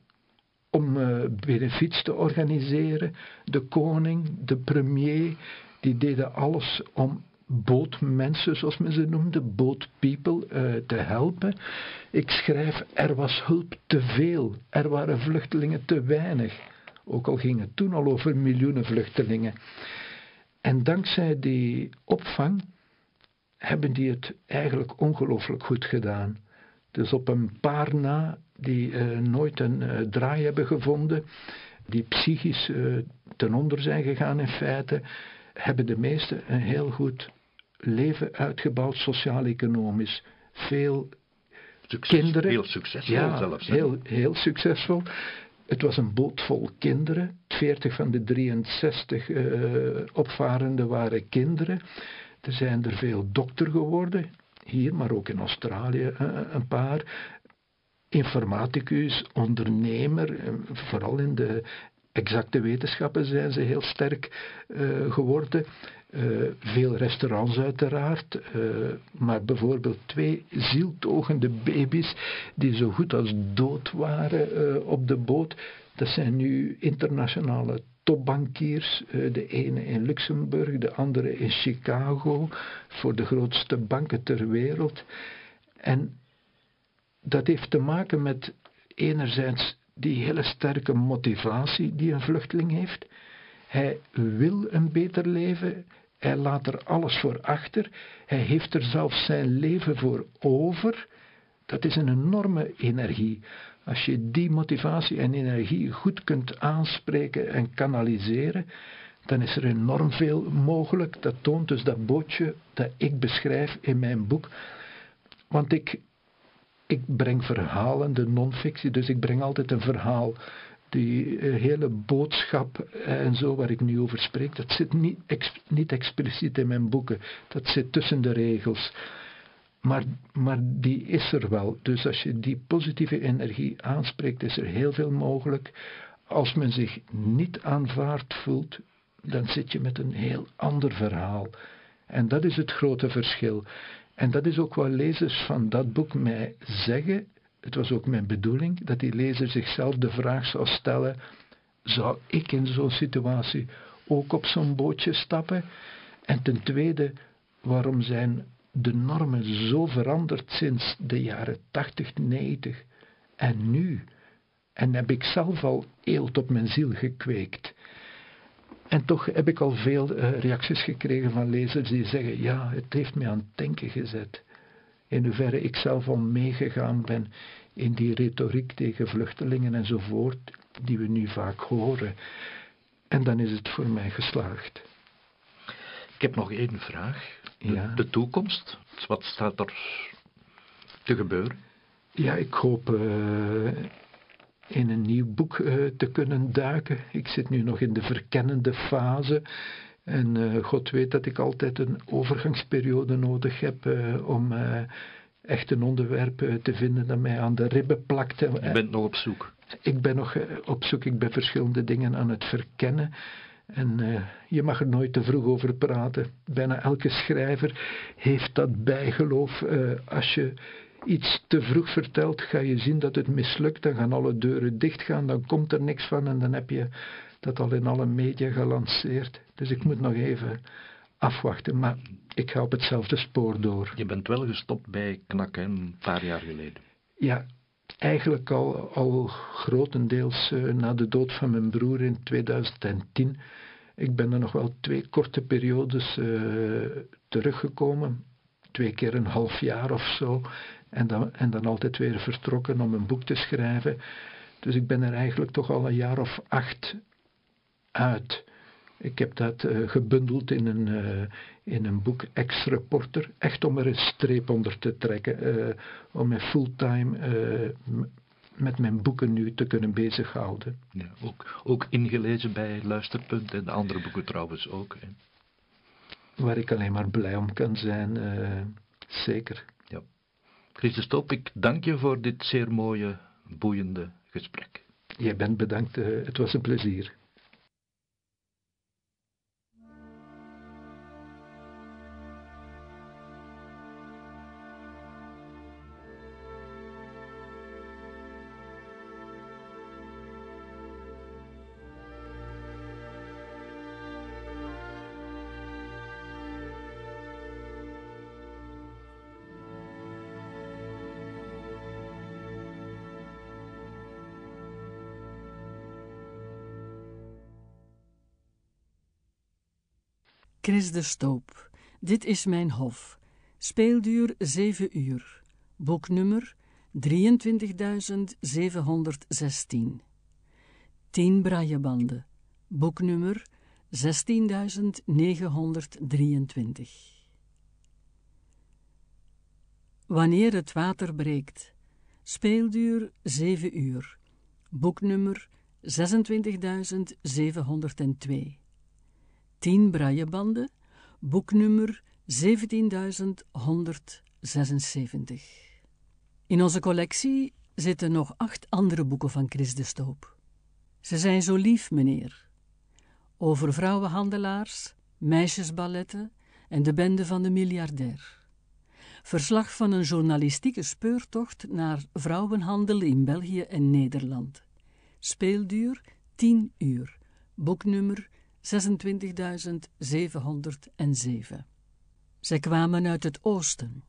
om uh, benefiets te organiseren. De koning, de premier, die deden alles om bootmensen, zoals men ze noemde, boatpeople, uh, te helpen. Ik schrijf, er was hulp te veel, er waren vluchtelingen te weinig. Ook al ging het toen al over miljoenen vluchtelingen. En dankzij die opvang hebben die het eigenlijk ongelooflijk goed gedaan. Dus op een paar na die uh, nooit een uh, draai hebben gevonden, die psychisch uh, ten onder zijn gegaan in feite, hebben de meesten een heel goed leven uitgebouwd, sociaal-economisch. Veel kinderen. Heel succesvol ja, zelfs. Heel, heel succesvol. Het was een boot vol kinderen. 40 van de 63 uh, opvarenden waren kinderen. Zijn er veel dokter geworden, hier, maar ook in Australië uh, een paar. Informaticus, ondernemer, vooral in de exacte wetenschappen zijn ze heel sterk geworden. Veel restaurants uiteraard, maar bijvoorbeeld twee zieltogende baby's die zo goed als dood waren op de boot. Dat zijn nu internationale topbankiers, de ene in Luxemburg, de andere in Chicago, voor de grootste banken ter wereld. En dat heeft te maken met enerzijds die hele sterke motivatie die een vluchteling heeft. Hij wil een beter leven, hij laat er alles voor achter, hij heeft er zelfs zijn leven voor over. Dat is een enorme energie. Als je die motivatie en energie goed kunt aanspreken en kanaliseren, dan is er enorm veel mogelijk. Dat toont dus dat bootje dat ik beschrijf in mijn boek. Want ik ik breng verhalen, de non-fictie, dus ik breng altijd een verhaal. Die eh, hele boodschap en zo waar ik nu over spreek, dat zit niet, niet expliciet in mijn boeken. Dat zit tussen de regels. Maar, maar die is er wel. Dus als je die positieve energie aanspreekt, is er heel veel mogelijk. Als men zich niet aanvaard voelt, dan zit je met een heel ander verhaal. En dat is het grote verschil. En dat is ook wat lezers van dat boek mij zeggen. Het was ook mijn bedoeling dat die lezer zichzelf de vraag zou stellen: zou ik in zo'n situatie ook op zo'n bootje stappen? En ten tweede, waarom zijn de normen zo veranderd sinds de jaren 80, 90 en nu? En heb ik zelf al eelt op mijn ziel gekweekt. En toch heb ik al veel uh, reacties gekregen van lezers die zeggen: ja, het heeft mij aan het denken gezet. In hoeverre ik zelf al meegegaan ben in die retoriek tegen vluchtelingen enzovoort, die we nu vaak horen. En dan is het voor mij geslaagd. Ik heb nog één vraag. De, ja. de toekomst, wat staat er te gebeuren? Ja, ik hoop uh, in een nieuw boek uh, te kunnen duiken. Ik zit nu nog in de verkennende fase. En uh, God weet dat ik altijd een overgangsperiode nodig heb om echt een onderwerp te vinden dat mij aan de ribben plakt. Je bent nog op zoek? Ik ben nog op zoek. Ik ben verschillende dingen aan het verkennen. En je mag er nooit te vroeg over praten. Bijna elke schrijver heeft dat bijgeloof. als je iets te vroeg vertelt, ga je zien dat het mislukt. Dan gaan alle deuren dichtgaan, dan komt er niks van en dan heb je dat al in alle media gelanceerd. Dus ik moet nog even afwachten, maar ik ga op hetzelfde spoor door. Je bent wel gestopt bij knakken een paar jaar geleden. Ja, eigenlijk al, al grotendeels uh, na de dood van mijn broer in 2010. Ik ben er nog wel twee korte periodes uh, teruggekomen, twee keer een half jaar of zo. En dan, en dan altijd weer vertrokken om een boek te schrijven. Dus ik ben er eigenlijk toch al een jaar of acht uit. Ik heb dat uh, gebundeld in een, in een boek Ex-Reporter. Echt om er een streep onder te trekken. Uh, om me fulltime met mijn boeken nu te kunnen bezighouden. Ja, ook, ook ingelezen bij Luisterpunt en de andere boeken trouwens ook. Hè? Waar ik alleen maar blij om kan zijn, zeker. Christus Top, ik dank je voor dit zeer mooie, boeiende gesprek. Jij bent bedankt, het was een plezier. Chris de Stoop. Dit is mijn hof. Speelduur 7 uur. Boeknummer 23716. 10 braillebanden. Boeknummer 16923. Wanneer het water breekt. Speelduur 7 uur. Boeknummer 26702. 10 braillebanden. Boeknummer 17176. In onze collectie zitten nog acht andere boeken van Chris de Stoop. Ze zijn zo lief, meneer. Over vrouwenhandelaars, meisjesballetten en de bende van de miljardair. Verslag van een journalistieke speurtocht naar vrouwenhandel in België en Nederland. Speelduur 10 uur. Boeknummer 26707. Zij kwamen uit het oosten.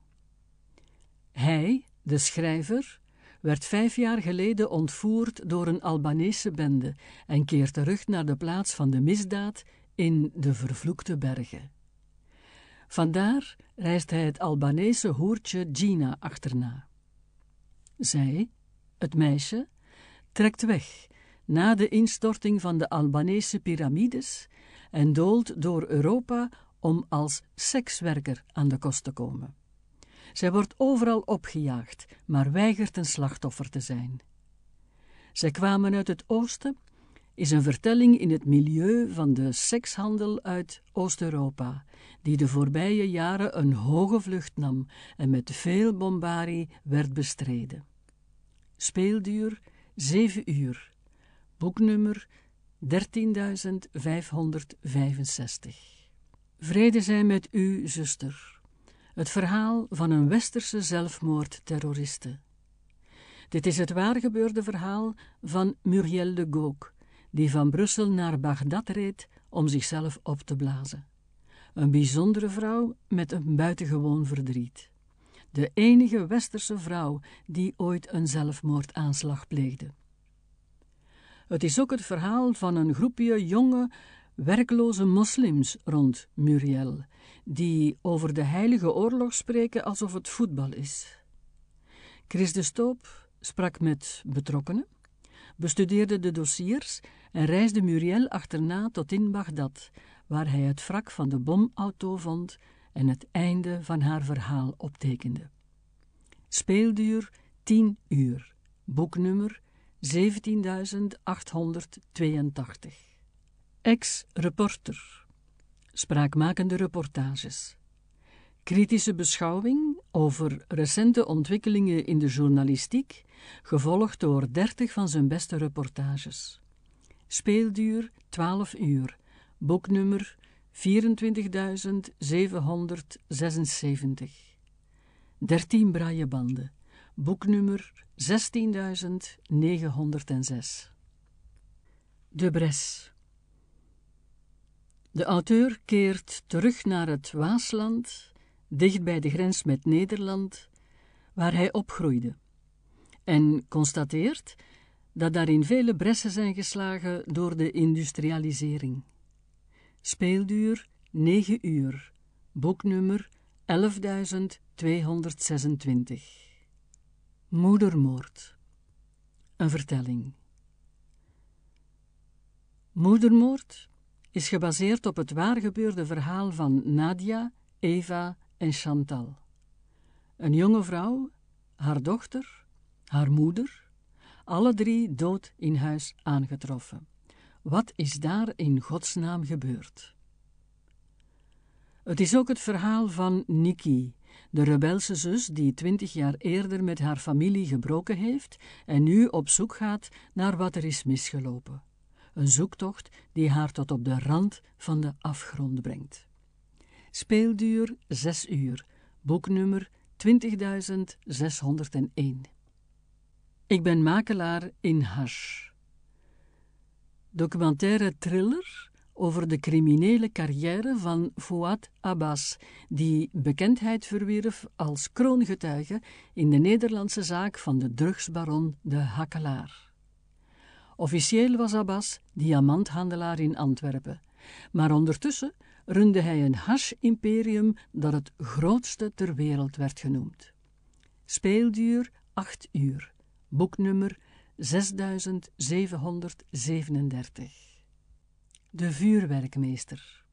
Hij, de schrijver, werd vijf jaar geleden ontvoerd door een Albanese bende en keert terug naar de plaats van de misdaad in de vervloekte bergen. Vandaar reist hij het Albanese hoertje Gina achterna. Zij, het meisje, trekt weg na de instorting van de Albanese piramides en doolt door Europa om als sekswerker aan de kost te komen. Zij wordt overal opgejaagd, maar weigert een slachtoffer te zijn. Zij kwamen uit het oosten is een vertelling in het milieu van de sekshandel uit Oost-Europa, die de voorbije jaren een hoge vlucht nam en met veel bombarie werd bestreden. Speelduur 7 uur. Boeknummer 13565. Vrede zij met u, zuster. Het verhaal van een westerse zelfmoordterroriste. Dit is het waargebeurde verhaal van Muriel de Gauque, die van Brussel naar Bagdad reed om zichzelf op te blazen. Een bijzondere vrouw met een buitengewoon verdriet. De enige westerse vrouw die ooit een zelfmoordaanslag pleegde. Het is ook het verhaal van een groepje jonge, werkloze moslims rond Muriel, die over de heilige oorlog spreken alsof het voetbal is. Chris de Stoop sprak met betrokkenen, bestudeerde de dossiers en reisde Muriel achterna tot in Bagdad, waar hij het wrak van de bomauto vond en het einde van haar verhaal optekende. Speelduur 10 uur, boeknummer 17882. Ex-reporter. Spraakmakende reportages. Kritische beschouwing over recente ontwikkelingen in de journalistiek, gevolgd door 30 van zijn beste reportages. Speelduur 12 uur, boeknummer 24.776. 13 braillebanden, boeknummer 16.906. De Bres. De auteur keert terug naar het Waasland, dicht bij de grens met Nederland, waar hij opgroeide, en constateert dat daarin vele bressen zijn geslagen door de industrialisering. Speelduur 9 uur, boeknummer 11.226. Moedermoord. Een vertelling. Moedermoord is gebaseerd op het waargebeurde verhaal van Nadia, Eva en Chantal. Een jonge vrouw, haar dochter, haar moeder, alle drie dood in huis aangetroffen. Wat is daar in godsnaam gebeurd? Het is ook het verhaal van Nikki, de rebelse zus die twintig jaar eerder met haar familie gebroken heeft en nu op zoek gaat naar wat er is misgelopen. Een zoektocht die haar tot op de rand van de afgrond brengt. Speelduur 6 uur, boeknummer 20601. Ik ben makelaar in hash. Documentaire thriller over de criminele carrière van Fouad Abbas, die bekendheid verwierf als kroongetuige in de Nederlandse zaak van de drugsbaron de Hakkelaar. Officieel was Abbas diamanthandelaar in Antwerpen, maar ondertussen runde hij een hash-imperium dat het grootste ter wereld werd genoemd. Speelduur 8 uur, boeknummer 6737. De vuurwerkmeester.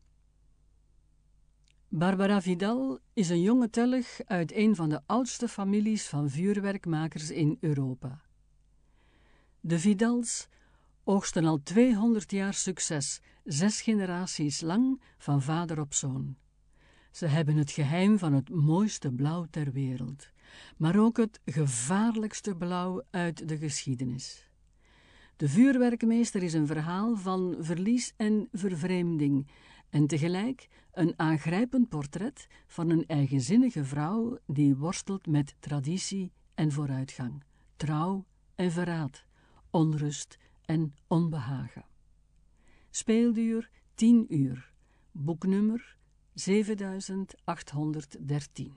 Barbara Vidal is een jonge telg uit een van de oudste families van vuurwerkmakers in Europa. De Vidals oogsten al 200 jaar succes, zes generaties lang, van vader op zoon. Ze hebben het geheim van het mooiste blauw ter wereld, maar ook het gevaarlijkste blauw uit de geschiedenis. De vuurwerkmeester is een verhaal van verlies en vervreemding en tegelijk een aangrijpend portret van een eigenzinnige vrouw die worstelt met traditie en vooruitgang, trouw en verraad, onrust en onbehagen. Speelduur 10 uur, boeknummer 7813.